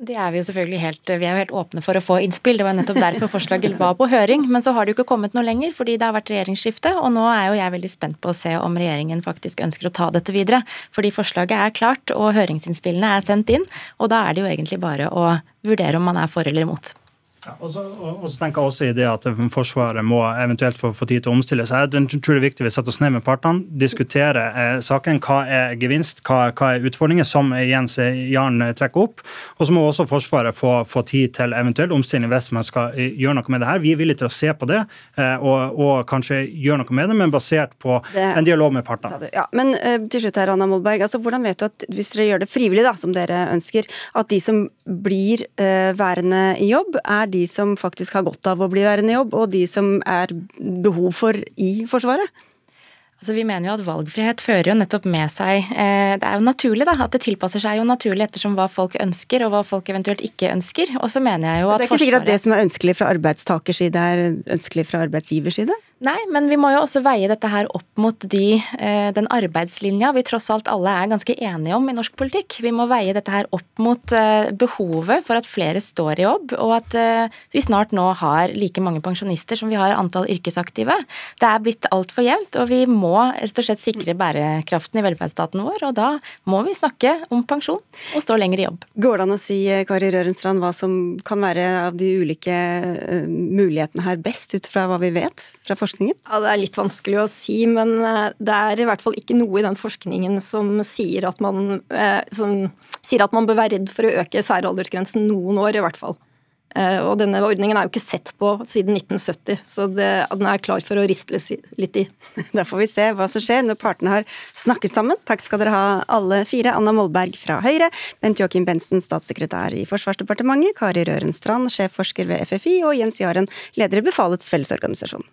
Det er Vi jo selvfølgelig helt, vi er jo helt åpne for å få innspill. Det var nettopp derfor forslaget var på høring. Men så har det jo ikke kommet noe lenger, fordi det har vært regjeringsskifte. Og nå er jo jeg veldig spent på å se om regjeringen faktisk ønsker å ta dette videre. Fordi forslaget er klart, og høringsinnspillene er sendt inn. Og da er det jo egentlig bare å vurdere om man er for eller imot. Ja, og, så, og, så, tenker jeg også i det at Forsvaret må eventuelt få, få tid til å omstille seg. Jeg tror det er viktig vi setter oss ned med partene, diskuterer eh, saken. Hva er gevinst, hva, hva, er utfordringer, som Jens Jarn trekker opp. Og så må også Forsvaret få, få, tid til eventuell omstilling hvis man skal eh, gjøre noe med det her. Vi er villige til å se på det eh, og, og, kanskje gjøre noe med det, men basert på det, en dialog med partene. Ja, men eh, til slutt her, Anna Molberg, altså, hvordan vet du at hvis dere gjør det frivillig, da, som dere ønsker, at de som blir uh, værende i jobb, er de som faktisk har godt av å bli værende i jobb, og de som er behov for i Forsvaret? Altså, vi mener jo at valgfrihet fører jo nettopp med seg eh, Det er jo naturlig da, at det tilpasser seg jo naturlig ettersom hva folk ønsker og hva folk eventuelt ikke ønsker. Og så mener jeg jo at Det er ikke Forsvaret... sikkert at det som er ønskelig fra arbeidstakers side, er ønskelig fra arbeidsgivers side? Nei, men vi må jo også veie dette her opp mot de, eh, den arbeidslinja vi tross alt alle er ganske enige om i norsk politikk. Vi må veie dette her opp mot eh, behovet for at flere står i jobb, og at eh, vi snart nå har like mange pensjonister som vi har antall yrkesaktive. Det er blitt altfor jevnt, og vi må rett og slett sikre bærekraften i velferdsstaten vår. Og da må vi snakke om pensjon og stå lenger i jobb. Går det an å si, Kari Rørenstrand, hva som kan være av de ulike mulighetene her best, ut fra hva vi vet fra forskningen? Forskningen? Ja, Det er litt vanskelig å si, men eh, det er i hvert fall ikke noe i den forskningen som sier at man, eh, som sier at man bør være redd for å øke særaldersgrensen noen år, i hvert fall. Eh, og denne ordningen er jo ikke sett på siden 1970, så det, den er klar for å ristes litt i. Da får vi se hva som skjer når partene har snakket sammen. Takk skal dere ha alle fire. Anna Molberg fra Høyre, Bent Joakim Bensen, statssekretær i Forsvarsdepartementet, Kari Røren Strand, sjefforsker ved FFI, og Jens Jaren, leder i Befalets Fellesorganisasjon.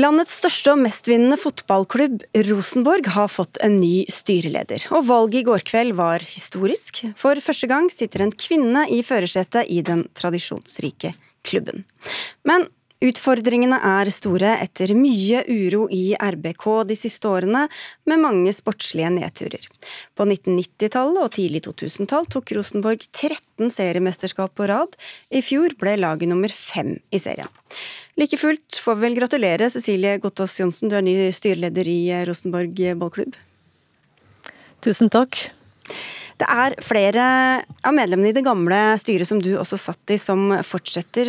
Landets største og mestvinnende fotballklubb, Rosenborg, har fått en ny styreleder. Og valget i går kveld var historisk. For første gang sitter en kvinne i førersetet i den tradisjonsrike klubben. Men Utfordringene er store etter mye uro i RBK de siste årene, med mange sportslige nedturer. På 1990-tallet og tidlig 2000-tall tok Rosenborg 13 seriemesterskap på rad. I fjor ble laget nummer fem i serien. Like fullt får vi vel gratulere Cecilie Gottaas Johnsen, du er ny styreleder i Rosenborg ballklubb. Tusen takk. Det er flere av medlemmene i det gamle styret som du også satt i, som fortsetter.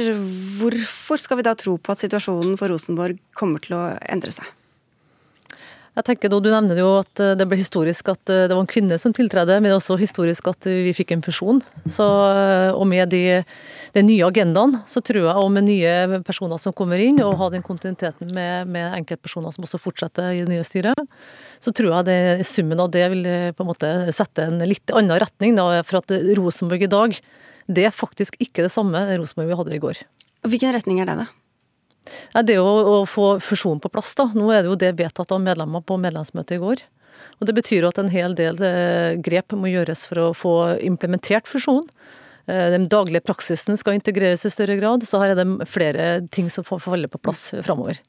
Hvorfor skal vi da tro på at situasjonen for Rosenborg kommer til å endre seg? Jeg tenker Du nevner jo at eh, det ble historisk at eh, det var en kvinne som tiltredde, men også historisk at vi fikk en fusjon. Så, eh, og med de, de, nye agendaene, så tror jeg, og med nye personer som kommer inn, og ha den kontinuiteten med, med enkeltpersoner som også fortsetter i det nye styret, så tror jeg det, summen av det vil på en måte sette en litt annen retning. Da, for at Rosenborg i dag, det er faktisk ikke det samme Rosenborg vi hadde i går. Hvilken retning er det, da? Ja, er å, å få fusjonen på plass. da. Nå er det jo det vedtatt av medlemmer på medlemsmøtet i går. Og Det betyr at en hel del eh, grep må gjøres for å få implementert fusjonen. Eh, den daglige praksisen skal integreres i større grad, så her er det flere ting som får falle på plass framover.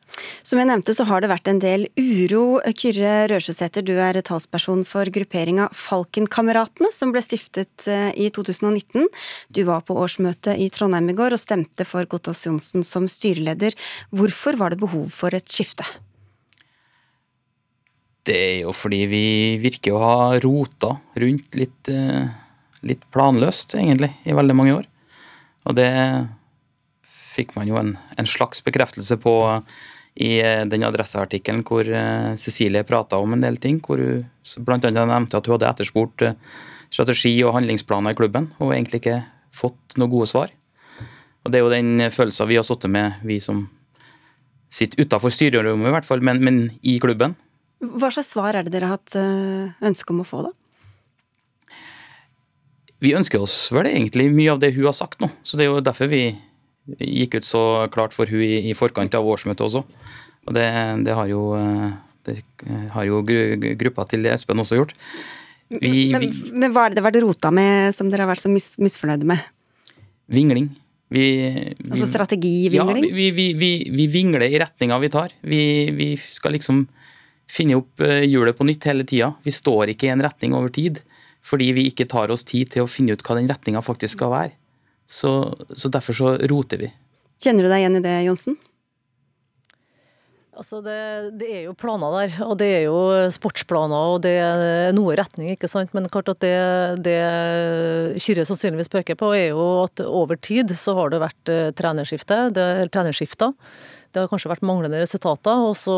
Som jeg nevnte, så har det vært en del uro. Kyrre Røsjesæter, du er talsperson for grupperinga Falkenkameratene, som ble stiftet eh, i 2019. Du var på årsmøtet i Trondheim i går og stemte for Gottaas Johnsen som styreleder. Hvorfor var det behov for et skifte? Det er jo fordi vi virker å ha rota rundt litt eh, litt planløst, egentlig, i veldig mange år. Og det fikk man jo en, en slags bekreftelse på i eh, den adresseartikkelen hvor eh, Cecilie prata om en del ting. Hvor hun bl.a. nevnte at hun hadde etterspurt eh, strategi og handlingsplaner i klubben, og egentlig ikke fått noen gode svar. Og Det er jo den følelsen vi har sittet med, vi som sitter utafor styrerommet, i hvert fall, men, men i klubben. Hva slags svar er det dere har hatt ønske om å få, da? Vi ønsker oss vel egentlig mye av det hun har sagt nå. Så det er jo derfor vi gikk ut så klart for hun i, i forkant av årsmøtet også. Og det, det, har jo, det har jo gruppa til Espen også gjort. Vi, men, men, hva er det har vært rota med som dere har vært så mis, misfornøyde med? Vingling. Vi, altså strategivingling? Ja, vi, vi, vi, vingler i retninga vi tar. Vi, skal liksom finne opp eh, hjulet på nytt hele tida. Vi står ikke i en retning over tid fordi vi ikke tar oss tid til å finne ut hva den retninga faktisk skal være. Så, så, derfor så roter vi. Kjenner du deg igjen i det, Johnsen? Altså det, det, er jo planer der, og det er jo sportsplaner og det er noe retning, ikke sant. Men klart at det, det Kyrre sannsynligvis peker på, er jo at over tid så har det vært eh, trenerskifte, det, trenerskifter. Det har kanskje vært manglende resultater, og så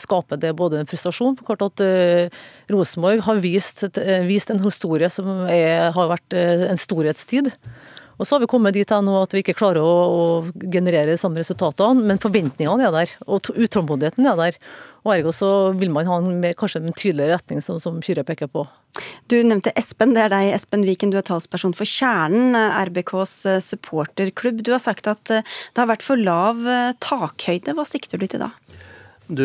skaper det både en frustrasjon. for klart at uh, Rosenborg har vist, uh, vist, en historie som er, har vært uh, en storhetstid. Og så har vi kommet dit nå at vi ikke klarer å, å generere de samme resultatene, men forventningene er der, og utålmodigheten er der. Og Ergo så vil man ha en, kanskje en tydeligere retning, som, som Kyrre peker på. Du nevnte Espen. Det er deg, Espen Viken. Du er talsperson for Kjernen, RBKs eh, supporterklubb. Du har sagt at eh, det har vært for lav eh, takhøyde. Hva sikter du til da? Du,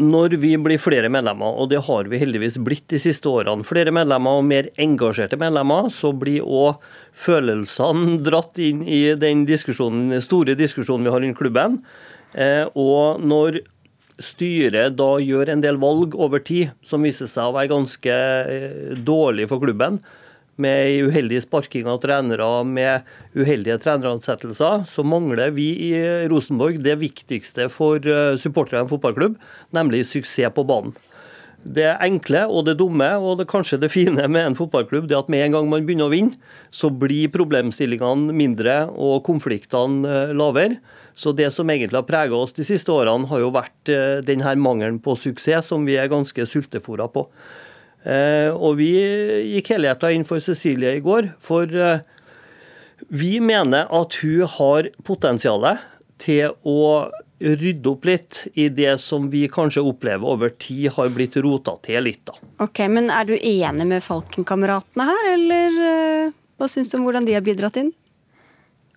når vi blir flere medlemmer, og det har vi heldigvis blitt de siste årene, flere medlemmer og mer engasjerte medlemmer, så blir òg følelsene dratt inn i den diskusjonen, store diskusjonen vi har i klubben. Og når styret da gjør en del valg over tid som viser seg å være ganske eh, dårlig for klubben, med uheldig sparking av trenere, med uheldige treneransettelser, så mangler vi i Rosenborg det viktigste for eh, supportere av en fotballklubb, nemlig suksess på banen. Det enkle og det dumme, og det kanskje det fine med en fotballklubb, det at med en gang man begynner å vinne, så blir problemstillingene mindre og konfliktene eh, lavere. Så det som egentlig har prega oss de siste årene, har jo vært eh, denne mangelen på suksess, som vi er ganske sultefòra på. Og vi gikk helhjerta inn for Cecilie i går, for vi mener at hun har potensialet til å rydde opp litt i det som vi kanskje opplever over tid har blitt rota til litt. da. Ok, Men er du enig med Falken-kameratene her, eller hva syns du om hvordan de har bidratt inn?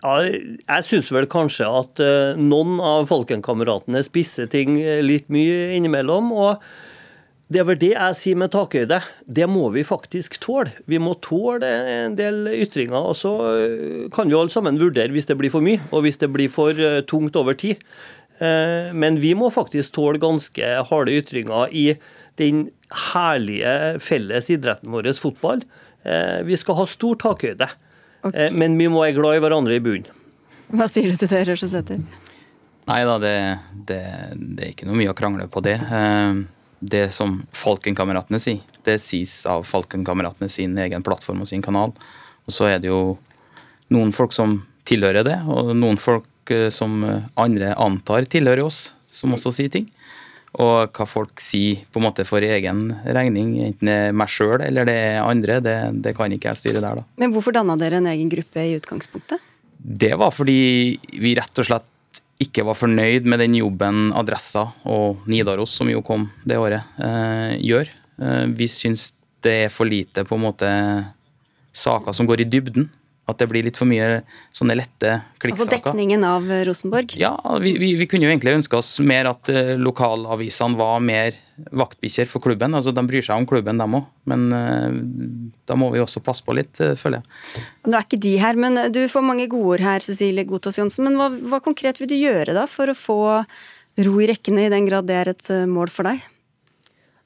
Ja, jeg syns vel kanskje at uh, noen av Falkenkameratene spisser ting litt mye innimellom. og det er vel det jeg sier med takhøyde. Det må vi faktisk tåle. Vi må tåle en del ytringer. og Så eh, kan vi alle sammen vurdere hvis det blir for mye, og hvis det blir for tungt over tid. Eh, men vi må faktisk tåle ganske harde ytringer i den herlige felles idretten vår, fotball. Eh, vi skal ha stor takhøyde, okay. Eh, men vi må være glad i hverandre i bunnen. Hva sier du til det, Røsjesæter? Nei da, det, det, det, er ikke noe mye å krangle på det. Det som Falkenkameratene sier, det sies av Falkenkameratene sin egen plattform og sin kanal. Og så er det jo noen folk som tilhører det, og noen folk Eh, som eh, andre antar tilhører oss, som også sier ting. Og hva folk sier på en måte for egen regning, enten det er meg sjøl eller det er andre, det, det, kan ikke jeg styre der, da. Men hvorfor danna dere en egen gruppe i utgangspunktet? Det var fordi vi rett og slett ikke var fornøyd med den jobben Adressa og Nidaros, som jo kom det året, eh, gjør. Eh, vi syns det er for lite på en måte saker som går i dybden. At det blir litt for mye sånne lette klikksaker. Altså dekningen av Rosenborg? Ja, vi, vi, vi kunne jo egentlig ønske oss mer at uh, lokalavisene var mer vaktbikkjer for klubben. Altså De bryr seg om klubben, dem òg. Men uh, da må vi også passe på litt, uh, føler jeg. Nå er ikke de her, men du får mange godord her, Cecilie Gotaas Johnsen. Men hva, hva konkret vil du gjøre da for å få ro i rekkene, i den grad det er et mål for deg?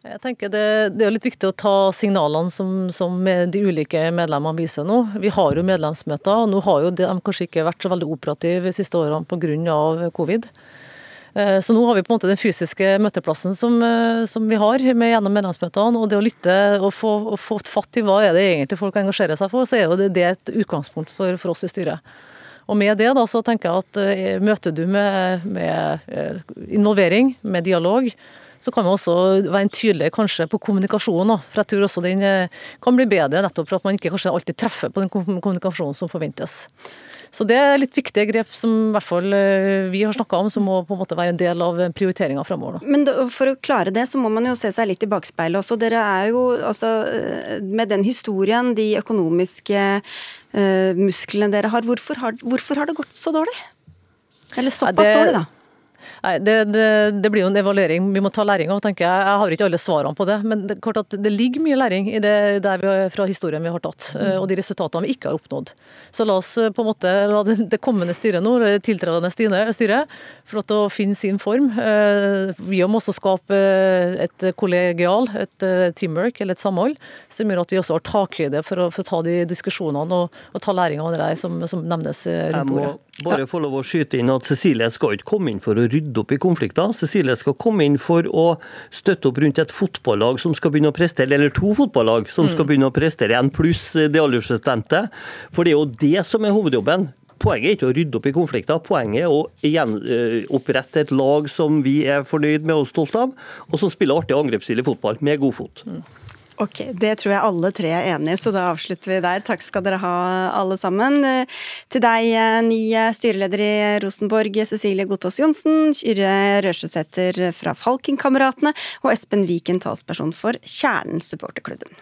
Jeg tenker det, det, er litt viktig å ta signalene som, som de ulike medlemmene viser nå. Vi har jo medlemsmøter, og nå har jo de kanskje ikke vært så veldig operative de siste årene pga. covid. Eh, så nå har vi på en måte den fysiske møteplassen som, eh, som vi har med gjennom medlemsmøtene. Og det å lytte og få, og få fatt i hva er det egentlig folk engasjerer seg for, så er jo det, det et utgangspunkt for, for oss i styret. Og med det da, så tenker jeg at eh, møter du med, med involvering, med dialog, så kan man også være tydelig kanskje på kommunikasjonen. For jeg tror også den eh, kan bli bedre, nettopp for at man ikke kanskje alltid treffer på den kommunikasjonen som forventes. Så det er litt viktige grep som i hvert fall eh, vi har snakka om, som må på en måte være en del av prioriteringa framover. Men for å klare det, så må man jo se seg litt i bakspeilet også. Dere er jo altså eh, Med den historien, de økonomiske musklene dere har hvorfor, har, hvorfor har det gått så dårlig? Eller såpass ja, det, dårlig, da? Nei, det, det, det, blir jo en evaluering vi må ta læring av, tenker jeg. Jeg har ikke alle svarene på det. Men det, klart at det ligger mye læring i det der vi, fra historien vi har tatt, eh, mm. og de resultatene vi ikke har oppnådd. Så la oss eh, på en måte la det, kommende styret nå, det tiltredende styret, få lov til å finne sin form. Eh, vi må også skape et kollegial, et teamwork eller et samhold, som gjør at vi også har takhøyde for å, for å ta de diskusjonene og, og ta læring av det der som, som nevnes rundt bordet. Bare få lov å skyte inn at Cecilie skal ikke komme inn for å rydde opp i konflikter. Cecilie skal komme inn for å støtte opp rundt et fotballag som skal begynne å prestere, eller to fotballag som skal mm. begynne å prestere igjen, pluss det aldersbestemte. For det er jo det som er hovedjobben. Poenget er ikke å rydde opp i konflikter, poenget er å gjenopprette et lag som vi er fornøyd med og stolt av, og som spiller artig angrepsstilig fotball med god fot. Ok, Det tror jeg alle tre er enig i, så da avslutter vi der. Takk skal dere ha, alle sammen. Til deg, ny styreleder i Rosenborg, Cecilie Gotaas Johnsen, Kyrre Røsjesæter fra Falkenkameratene og Espen Viken, talsperson for Kjernen supporterklubben.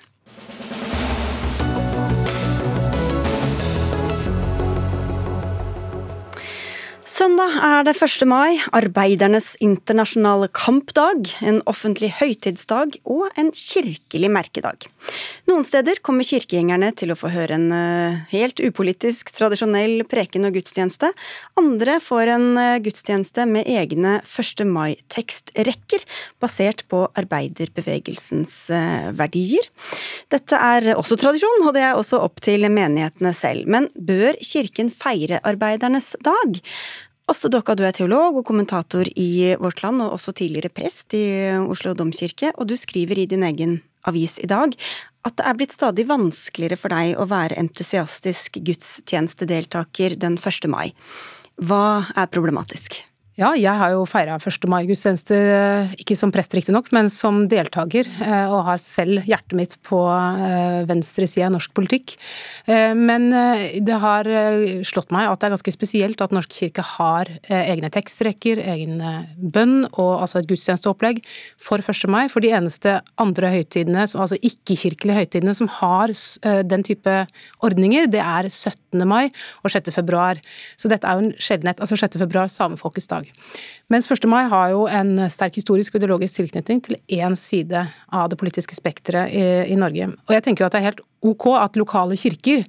Søndag er det 1. mai, arbeidernes internasjonale kampdag, en offentlig høytidsdag og en kirkelig merkedag. Noen steder kommer kirkegjengerne til å få høre en eh, helt upolitisk, tradisjonell preken og gudstjeneste. Andre får en eh, gudstjeneste med egne 1. mai-tekstrekker, basert på arbeiderbevegelsens eh, verdier. Dette er også tradisjon, og det er også opp til menighetene selv. Men bør kirken feire arbeidernes dag? Også Dokka, du er teolog og kommentator i Vårt Land, og også tidligere prest i Oslo domkirke, og du skriver i din egen avis i dag at det er blitt stadig vanskeligere for deg å være entusiastisk gudstjenestedeltaker den 1. mai. Hva er problematisk? Ja, jeg har jo feira 1. mai-gudstjenester, eh, ikke som prest riktignok, men som deltaker, eh, og har selv hjertet mitt på venstresida venstre side av norsk politikk. Men det har slått meg at det er ganske spesielt at Norsk kirke har egne tekstrekker, egen bønn og altså et gudstjenesteopplegg for 1. mai. For de eneste andre høytidene, altså ikke-kirkelige høytidene som har den type ordninger, det er 17. mai og 6. februar. Så dette er jo en sjeldenhet. Altså 6. februar, samefolkets dag dag. Mens 1. mai har jo en sterk historisk og ideologisk tilknytning til én side av det politiske spekteret i, i Norge. Og jeg tenker jo at det er helt ok at lokale kirker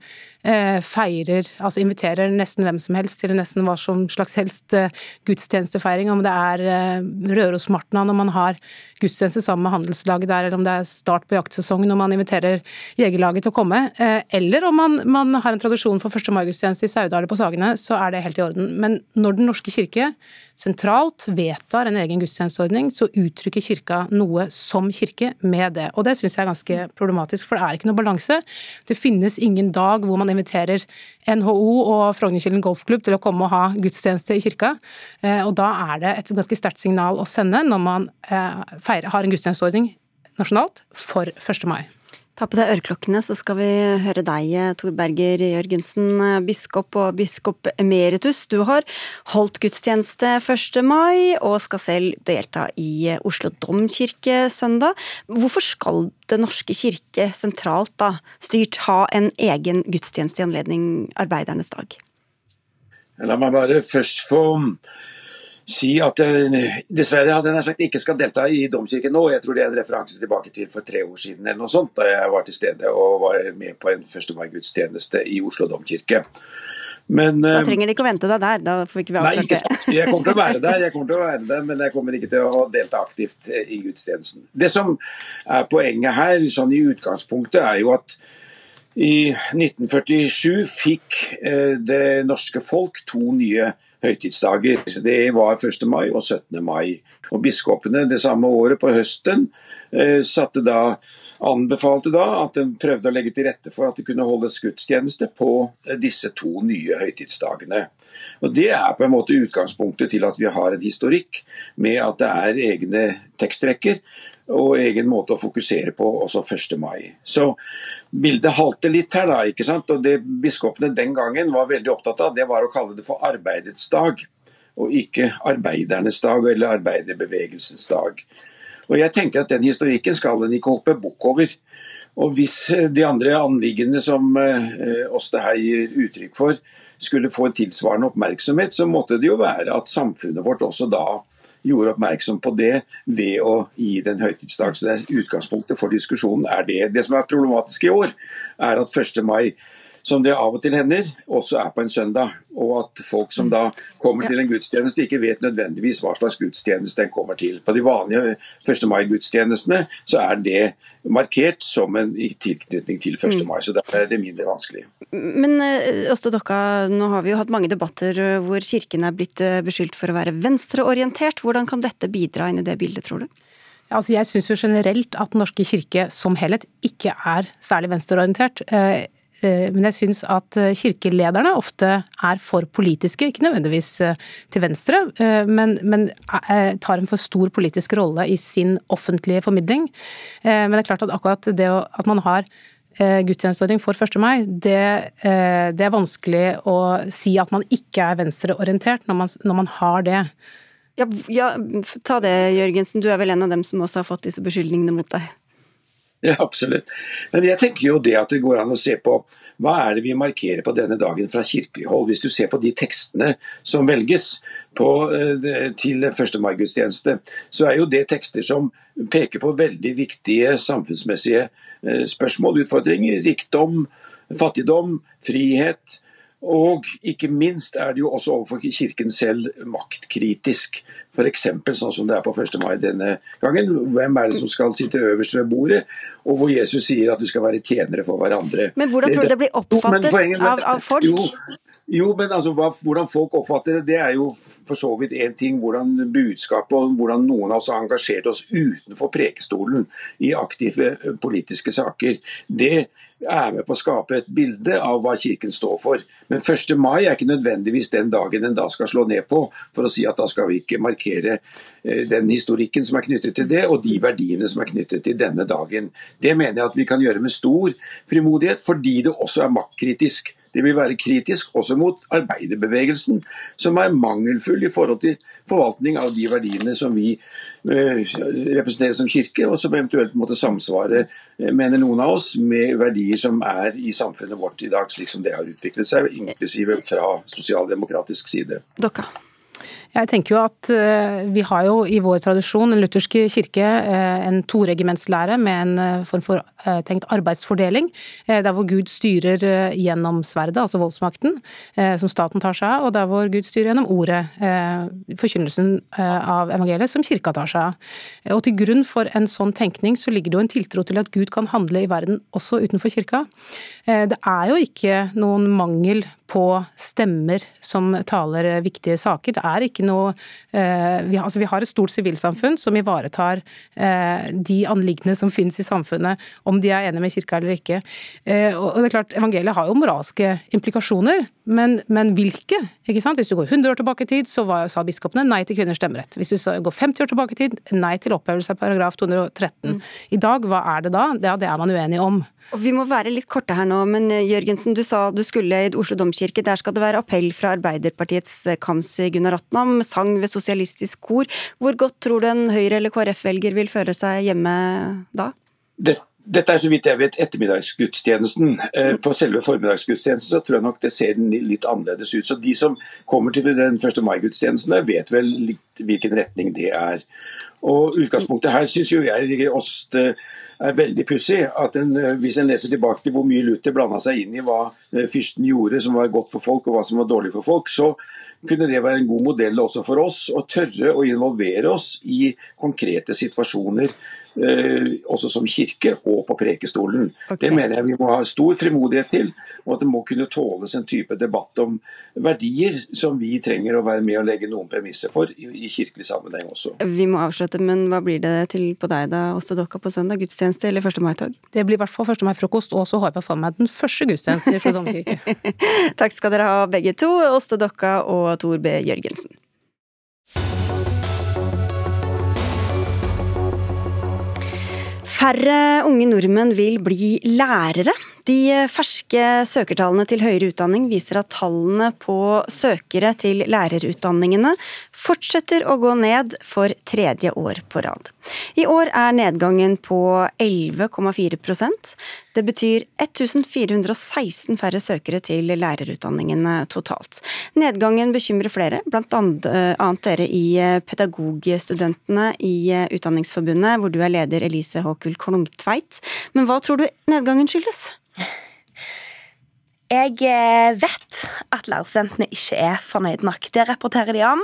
eh, feirer, altså inviterer nesten hvem som helst til nesten hva som slags helst eh, gudstjenestefeiring, om det er eh, Rørosmartna når man har gudstjeneste sammen med handelslaget der, eller om det er start på jaktsesong når man inviterer jegerlaget til å komme, eh, eller om man, man, har en tradisjon for 1. mai-gudstjeneste i Saudal på Sagene, så er det helt i orden. Men når Den norske kirke sentralt vedtar en egen gudstjenesteordning, så uttrykker kirka noe som kirke med det. Og det syns jeg er ganske problematisk, for det er ikke noe balanse. Det finnes ingen dag hvor man inviterer NHO og Frognerkilden golfklubb til å komme og ha gudstjeneste i kirka. Eh, og da er det et ganske sterkt signal å sende når man eh, feirer, har en gudstjenesteordning nasjonalt for 1. mai. Ta på deg øreklokkene, så skal vi høre deg, Tor Berger Jørgensen, biskop og biskop emeritus. Du har holdt gudstjeneste 1. mai, og skal selv delta i Oslo domkirke søndag. Hvorfor skal Den norske kirke sentralt da, styrt ha en egen gudstjeneste i anledning arbeidernes dag? La meg bare først få si at jeg dessverre hadde jeg sagt ikke skal delta i domkirken nå. Jeg tror det er en referanse tilbake til for tre år siden eller noe sånt, da jeg var til stede og var med på en 1. mai-gudstjeneste i Oslo domkirke. Men, da eh, trenger de ikke å vente deg der. Da får ikke vi avklart det. Nei, jeg kommer til å være der, jeg kommer til å være der, men jeg kommer ikke til å delta aktivt eh, i gudstjenesten. Det som er poenget her, sånn i utgangspunktet, er jo at i 1947 fikk eh, det norske folk to nye høytidsdager. Det var 1. mai og 17. mai. Og Biskopene det samme året, på høsten, eh, satte da anbefalte da at en prøvde å legge til rette for at det kunne holdes gudstjeneste på eh, disse to nye høytidsdagene. Og Det er på en måte utgangspunktet til at vi har en historikk med at det er egne tekstrekker og egen måte å fokusere på også 1. mai. Så bildet halter litt her, da. ikke sant? Og Det biskopene den gangen var veldig opptatt av, det var å kalle det for arbeidets dag. Og ikke arbeidernes dag eller arbeiderbevegelsens dag. Og jeg tenker at Den historikken skal en ikke hoppe bukk over. Og Hvis de andre anliggende som oss Åste her gir uttrykk for, skulle få en tilsvarende oppmerksomhet, så måtte det jo være at samfunnet vårt også da gjorde oppmerksom på det ved å gi det en høytidsdag. Så det er Utgangspunktet for diskusjonen er det. Det som er problematisk i år, er at 1. mai som det av og til hender, også er på en søndag. Og at folk som da kommer til en gudstjeneste, ikke vet nødvendigvis hva slags gudstjeneste den kommer til. På de vanlige 1. mai-gudstjenestene så er det markert som en tilknytning til 1. Mm. mai, så da er det mindre vanskelig. Men også Åste Dokka, nå har vi jo hatt mange debatter eh, hvor Kirken er blitt eh, beskyldt for å være venstreorientert. Hvordan kan dette bidra inn i det bildet, tror du? Altså, jeg syns jo generelt at Den norske kirke som helhet ikke er særlig venstreorientert. Eh, men jeg syns at eh, kirkelederne ofte er for politiske, ikke nødvendigvis eh, til venstre, men, men, tar en for stor politisk rolle i sin offentlige formidling. Men det er klart at akkurat det at man har gudstjenesteordning for 1. mai, det, det, er vanskelig å si at man ikke er venstreorientert når man, når man har det. Ja, ja, ta det, Jørgensen. Du er vel en av dem som også har fått disse beskyldningene mot deg? Ja, absolutt. Men jeg tenker jo det at det går an å se på hva er det vi markerer på denne dagen fra kirkelig hold. Hvis du ser på de tekstene som velges på, eh, til 1. mai-gudstjeneste, så er jo det tekster som peker på veldig viktige samfunnsmessige eh, spørsmål, utfordringer. Rikdom, fattigdom, frihet, og ikke minst er det jo også overfor Kirken selv maktkritisk. F.eks. sånn som det er på 1. mai denne gangen. Hvem er det som skal sitte øverst ved bordet? Og hvor Jesus sier at vi skal være tjenere for hverandre. Men hvordan tror du det blir oppfattet jo, av, av, folk? Jo, Jo, men altså, hva, Hvordan folk oppfatter det, det er jo for så vidt én ting. Hvordan budskapet og hvordan noen av oss har engasjert oss utenfor prekestolen i aktive eh, politiske saker. Det er med på å skape et bilde av hva Kirken står for. Men 1. mai er ikke nødvendigvis den dagen en da skal slå ned på, for å si at da skal vi ikke markere eh, den historikken som er knyttet til det, og de verdiene som er knyttet til denne dagen. Det mener jeg at vi kan gjøre med stor frimodighet, fordi det også er maktkritisk. Det vil være kritisk også mot arbeiderbevegelsen, som er mangelfull i forhold til forvaltning av de verdiene som vi eh, representerer som kirke, og som eventuelt måtte samsvare, eh, mener noen av oss, med verdier som er i samfunnet vårt i dag, slik som det har utviklet seg, inklusive fra sosialdemokratisk side. Dokka. Jeg tenker jo at eh, Vi har jo i vår tradisjon, den lutherske kirke, eh, en toregimentslære med en eh, form for tenkt arbeidsfordeling, der hvor Gud styrer gjennom sverdet, altså voldsmakten, som staten tar seg av, og der hvor Gud styrer gjennom ordet, forkynnelsen av evangeliet, som kirka tar seg av. Og Til grunn for en sånn tenkning så ligger det jo en tiltro til at Gud kan handle i verden også utenfor kirka. Det er jo ikke noen mangel på stemmer som taler viktige saker. Det er ikke noe eh, vi, altså vi har et stort sivilsamfunn som ivaretar eh, de anliggende som finnes i samfunnet, om de er enige med kirka eller ikke. Eh, og det er klart, Evangeliet har jo moralske implikasjoner, men, men hvilke? ikke sant? Hvis du går 100 år tilbake i tid, så var, sa biskopene nei til kvinners stemmerett. Hvis du går 50 år tilbake i tid, nei til opphevelse av paragraf 213. Mm. I dag, hva er det da? Ja, det er man uenig om. Vi må være litt korte her nå, men Jørgensen, du sa du skulle i Oslo domkirke. Der skal det være appell fra Arbeiderpartiets Kamzy Gunnar Atnam sang ved sosialistisk kor. Hvor godt tror du en Høyre- eller KrF-velger vil føle seg hjemme da? Det, dette er så vidt jeg vet ettermiddagsgudstjenesten. Eh, på selve formiddagsgudstjenesten så tror jeg nok det ser litt annerledes ut. Så de som kommer til den 1. mai-gudstjenesten, vet vel litt hvilken retning det er. Og Utgangspunktet her syns jo jeg oss det er veldig pussig at eh, hvis en leser tilbake til hvor mye Luther blanda seg inn i hva eh, fyrsten gjorde som var godt for folk og hva som var dårlig for folk, så kunne det være en god modell også for oss å tørre å involvere oss i konkrete situasjoner også som kirke og på prekestolen. Okay. Det mener jeg vi må ha stor frimodighet til, og at det må kunne tåles en type debatt om verdier som vi trenger å være med og legge noen premisser for i, i kirkelig sammenheng også. Vi må avslutte, men hva blir det til på deg da, Åste Dokka, på søndag? Gudstjeneste eller 1. mai-tog? Det blir i hvert fall 1. mai-frokost, og så håper jeg å få meg den første gudstjenesten i domkirke. Takk skal dere ha begge to, Åste Dokka og Tor B. Jørgensen. Færre unge nordmenn vil bli lærere. De ferske søkertallene til høyere utdanning viser at tallene på søkere til lærerutdanningene fortsetter å gå ned for tredje år på rad. I år er nedgangen på 11,4% Det betyr 1416 færre søkere til lærerutdanningene totalt. Nedgangen bekymrer flere, blant annet dere i Pedagogstudentene i Utdanningsforbundet, hvor du er leder Elise Håkul Klungtveit. Men hva tror du nedgangen skyldes? Jeg eh, vet at lærerstudentene ikke er fornøyd nok. Det rapporterer de om.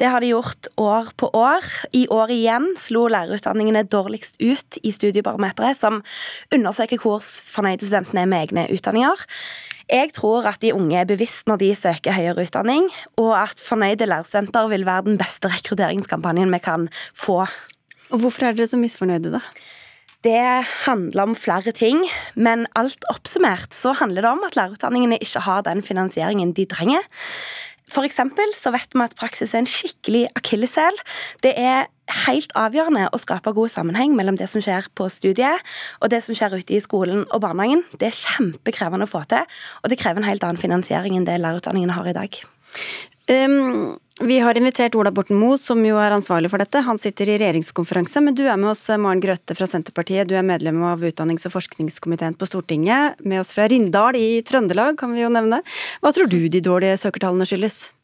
Det har de gjort år på år. I år igjen slo lærerutdanningene dårligst ut i Studiebarometeret, som undersøker hvor fornøyde studentene er med egne utdanninger. Jeg tror at de unge er bevisst når de søker høyere utdanning, og at fornøyde lærerstudenter vil være den beste rekrutteringskampanjen vi kan få. Og Hvorfor er dere så misfornøyde, da? Det handler om flere ting, men alt oppsummert så handler det om at lærerutdanningene ikke har den finansieringen de trenger. For eksempel så vet vi at praksis er en skikkelig akilleshæl. Det er helt avgjørende å skape god sammenheng mellom det som skjer på studiet og det som skjer ute i skolen og barnehagen. Det er kjempekrevende å få til, og det krever en helt annen finansiering enn det lærerutdanningene har i dag. Um, vi har invitert Ola Borten Moe, som jo er ansvarlig for dette. Han sitter i regjeringskonferanse, men du er med oss, Maren Grøthe fra Senterpartiet. Du er medlem av utdannings- og forskningskomiteen på Stortinget. Med oss fra Rindal i Trøndelag, kan vi jo nevne. Hva tror du de dårlige søkertallene skyldes?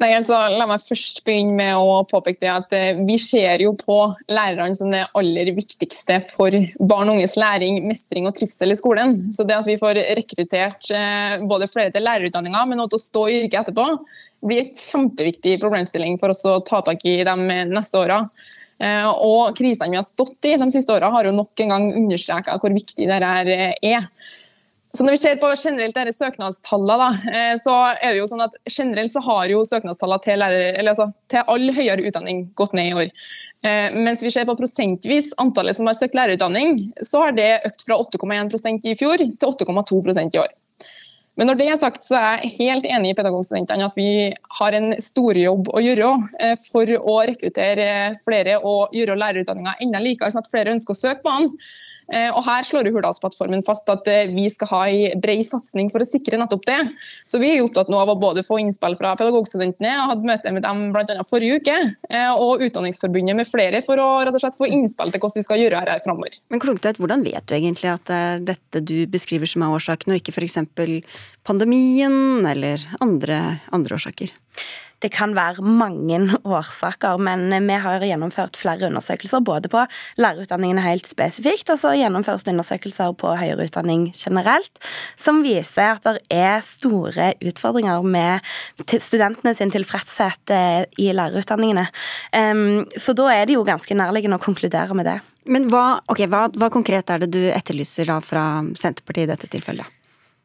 Nei, altså, la meg først begynne med å påpeke det at eh, Vi ser jo på lærerne som det aller viktigste for barn og unges læring, mestring og trivsel i skolen. Så det at vi får rekruttert eh, både flere til lærerutdanninga, men også til å stå i yrket etterpå, blir et kjempeviktig problemstilling for oss å ta tak i de neste åra. Eh, og krisene vi har stått i de siste åra, har jo nok en gang understreka hvor viktig dette er. Så når vi ser på generelt dette søknadstallene, da, eh, så er det jo sånn at generelt så har jo søknadstallene til, altså, til all høyere utdanning gått ned i år. Eh, mens vi ser på prosentvis antallet som har søkt lærerutdanning, så har det økt fra 8,1% i fjor til 8,2% i år. Men når det er sagt, så er jeg helt enig i pedagogstudentene at vi har en stor jobb å gjøre eh, for å rekruttere flere og gjøre lærerutdanninga enda likere, sånn at flere ønsker å søke på den. Eh, og Her slår Hurdalsplattformen fast at eh, vi skal ha en bred satsing for å sikre nettopp det. Så Vi er opptatt nå av å både få innspill fra pedagogstudentene, jeg hadde møte med dem blant annet forrige uke, eh, og Utdanningsforbundet med flere for å rett og slett få innspill til hvordan vi skal gjøre her framover. Men Klungtveit, hvordan vet du egentlig at det er dette du beskriver som er årsaken, og ikke f.eks. pandemien eller andre, andre årsaker? Det kan være mange årsaker, men vi har gjennomført flere undersøkelser. Både på lærerutdanningen helt spesifikt, og så gjennomføres det undersøkelser på høyere utdanning generelt, som viser at det er store utfordringer med studentene sin tilfredshet eh, i lærerutdanningene. Så da er det jo ganske nærliggende å konkludere med det. Men hva, okay, hva, hva konkret er det du etterlyser da fra Senterpartiet i dette tilfellet?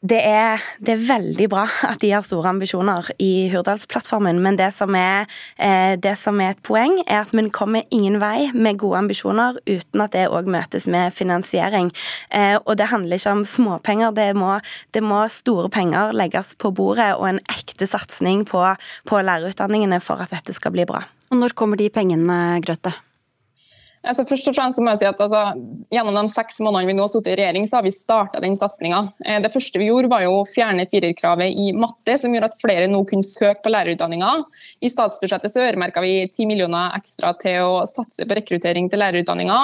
Det er, det er, veldig bra at de har store ambisjoner i Hurdalsplattformen, men det som, er, eh, det som er et poeng, er at vi kommer ingen vei med gode ambisjoner uten at det òg møtes med finansiering. Eh, og det handler ikke om småpenger, det må, det må store penger legges på bordet og en ekte satsing på, på lærerutdanningene for at dette skal bli bra. Og Når kommer de pengene, Grøtte? Altså, først og fremst må jeg si at altså, Gjennom de seks månedene vi nå har sittet i regjering, så har vi starta den satsinga. Eh, det første vi gjorde, var jo å fjerne firerkravet i matte, som gjorde at flere nå kunne søke på lærerutdanninga. I statsbudsjettet så øremerka vi 10 millioner ekstra til å satse på rekruttering til lærerutdanninga.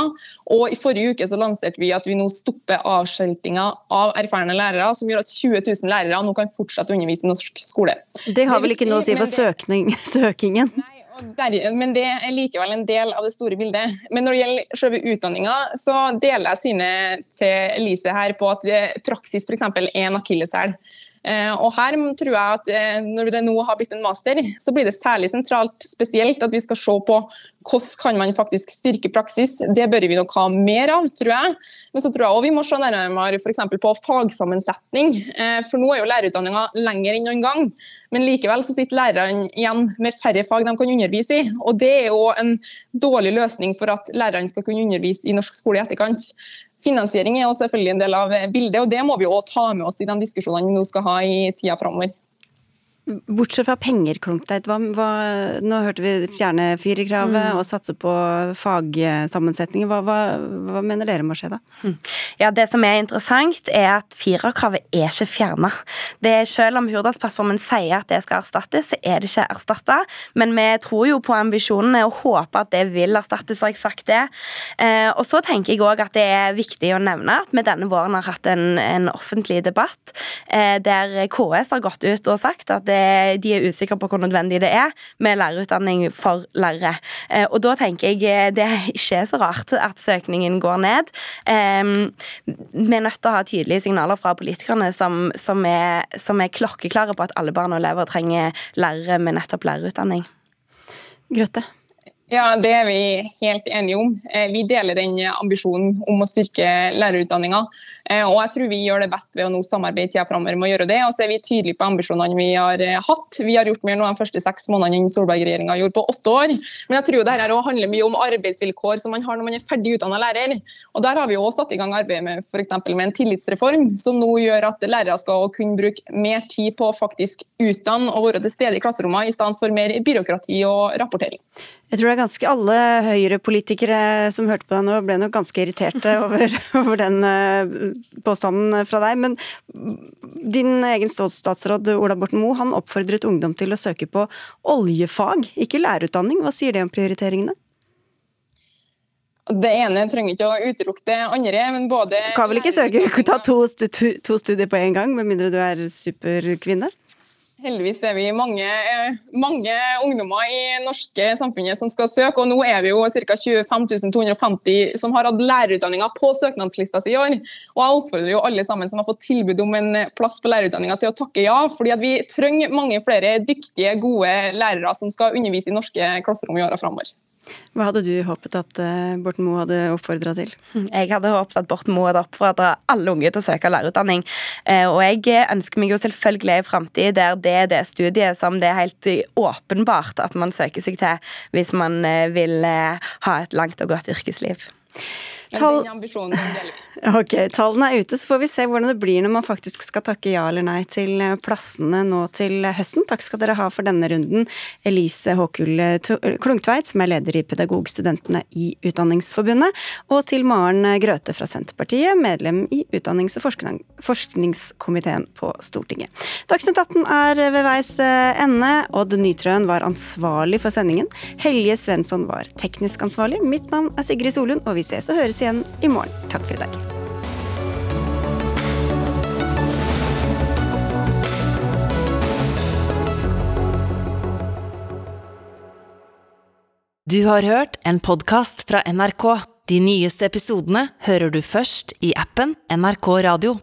Og i forrige uke så lanserte vi at vi nå stopper avskiltinga av erfarne lærere, som gjør at 20 000 lærere nå kan fortsette å undervise i norsk skole. Det har vel ikke noe å si for søkning, søkingen? Nei, men det er likevel en del av det store bildet. Men når det gjelder selve utdanninga, så deler jeg synet til Elise her på at praksis f.eks. er en akilleshæl. Eh, og her tror jeg at eh, Når det nå har blitt en master, så blir det særlig sentralt spesielt at vi skal se på hvordan kan man faktisk styrke praksis. Det bør vi nok ha mer av, tror jeg. Men så tror jeg også vi må se nærmere for på fagsammensetning. Eh, for nå er jo lærerutdanninga lenger enn noen gang. Men likevel så sitter lærerne igjen med færre fag de kan undervise i. Og det er jo en dårlig løsning for at lærerne skal kunne undervise i norsk skole i etterkant. Finansiering er selvfølgelig en del av bildet, og det må vi også ta med oss i de diskusjonene vi nå skal ha i tida framover. Bortsett fra penger, Klungtveit, nå hørte vi fjerne firerkravet mm. og satse på fagsammensetninger. Hva, hva, hva, mener dere må skje da? Mm. Ja, Det som er interessant, er at firerkravet er ikke fjerna. Selv om Hurdalsplattformen sier at det skal erstattes, så er det ikke erstatta. Men vi tror jo på ambisjonene og håper at det vil erstattes, har jeg sagt det. Eh, og så tenker jeg òg at det er viktig å nevne at vi denne våren har hatt en, en offentlig debatt eh, der KS har gått ut og sagt at det det, de er usikre på hvor nødvendig det er med lærerutdanning for lærere. Eh, og da tenker jeg eh, det ikke er så rart at søkningen går ned. Vi er nødt til å ha tydelige signaler fra politikerne som, som, er, som er klokkeklare på at alle barn og elever trenger lærere med nettopp lærerutdanning. Grøtte? Ja, Det er vi helt enige om. Eh, vi deler den ambisjonen om å styrke lærerutdanninga. Eh, og jeg tror vi gjør det best ved å nå samarbeide i tida framover med å gjøre det. Og så er vi tydelige på ambisjonene vi har eh, hatt. Vi har gjort mer nå de første seks månedene enn Solberg-regjeringa gjorde på åtte år. Men jeg tror dette handler mye om arbeidsvilkår som man har når man er ferdig utdanna lærer. Og Der har vi også satt i gang arbeidet med, for med en tillitsreform, som nå gjør at lærere skal kunne bruke mer tid på å faktisk utdanne og være til stede i klasserommet, i stedet for mer byråkrati og rapportering. Jeg tror det er ganske alle Høyre-politikere som hørte på deg nå, ble nok ganske irriterte over, over den eh, påstanden fra deg. Men din egen statsråd Ola Borten Moe han oppfordret ungdom til å søke på oljefag, ikke lærerutdanning. Hva sier det om prioriteringene? Det ene trenger ikke å utelukke det andre, men både Du kan vel ikke søke ta to, to studier på en gang, med mindre du er superkvinne? Heldigvis er vi mange, eh, mange, ungdommer i norske samfunnet som skal søke. og Nå er vi jo ca. 25 250 som har hatt lærerutdanninga på søknadslista si i år. Og Jeg oppfordrer jo alle sammen som har fått tilbud om en plass på lærerutdanninga til å takke ja. fordi Vi trenger mange flere dyktige, gode lærere som skal undervise i norske klasserom i åra framover. Hva hadde du håpet at eh, Borten Moe hadde oppfordra til? Jeg hadde håpet at Borten Moe hadde oppfordra alle unge til å søke lærerutdanning. Eh, og jeg ønsker meg jo selvfølgelig en framtid der det er det studiet som det er helt åpenbart at man søker seg til hvis man vil ha et langt og godt yrkesliv. Tall... Den ambisjonen gjelder. Ok, Tallene er ute, så får vi se hvordan det blir når man faktisk skal takke ja eller nei til plassene nå til høsten. Takk skal dere ha for denne runden, Elise Håkul Klungtveit, som er leder i Pedagogstudentene i Utdanningsforbundet, og til Maren Grøthe fra Senterpartiet, medlem i utdannings- og forskningskomiteen på Stortinget. Dagsnytt 18 er ved veis ende. Odd Nytrøen var ansvarlig for sendingen. Helje Svensson var teknisk ansvarlig. Mitt navn er Sigrid Solund, og vi ses og igjen i morgen. Takk for i dag. Du har hørt en podkast fra NRK. De nyeste episodene hører du først i appen NRK Radio.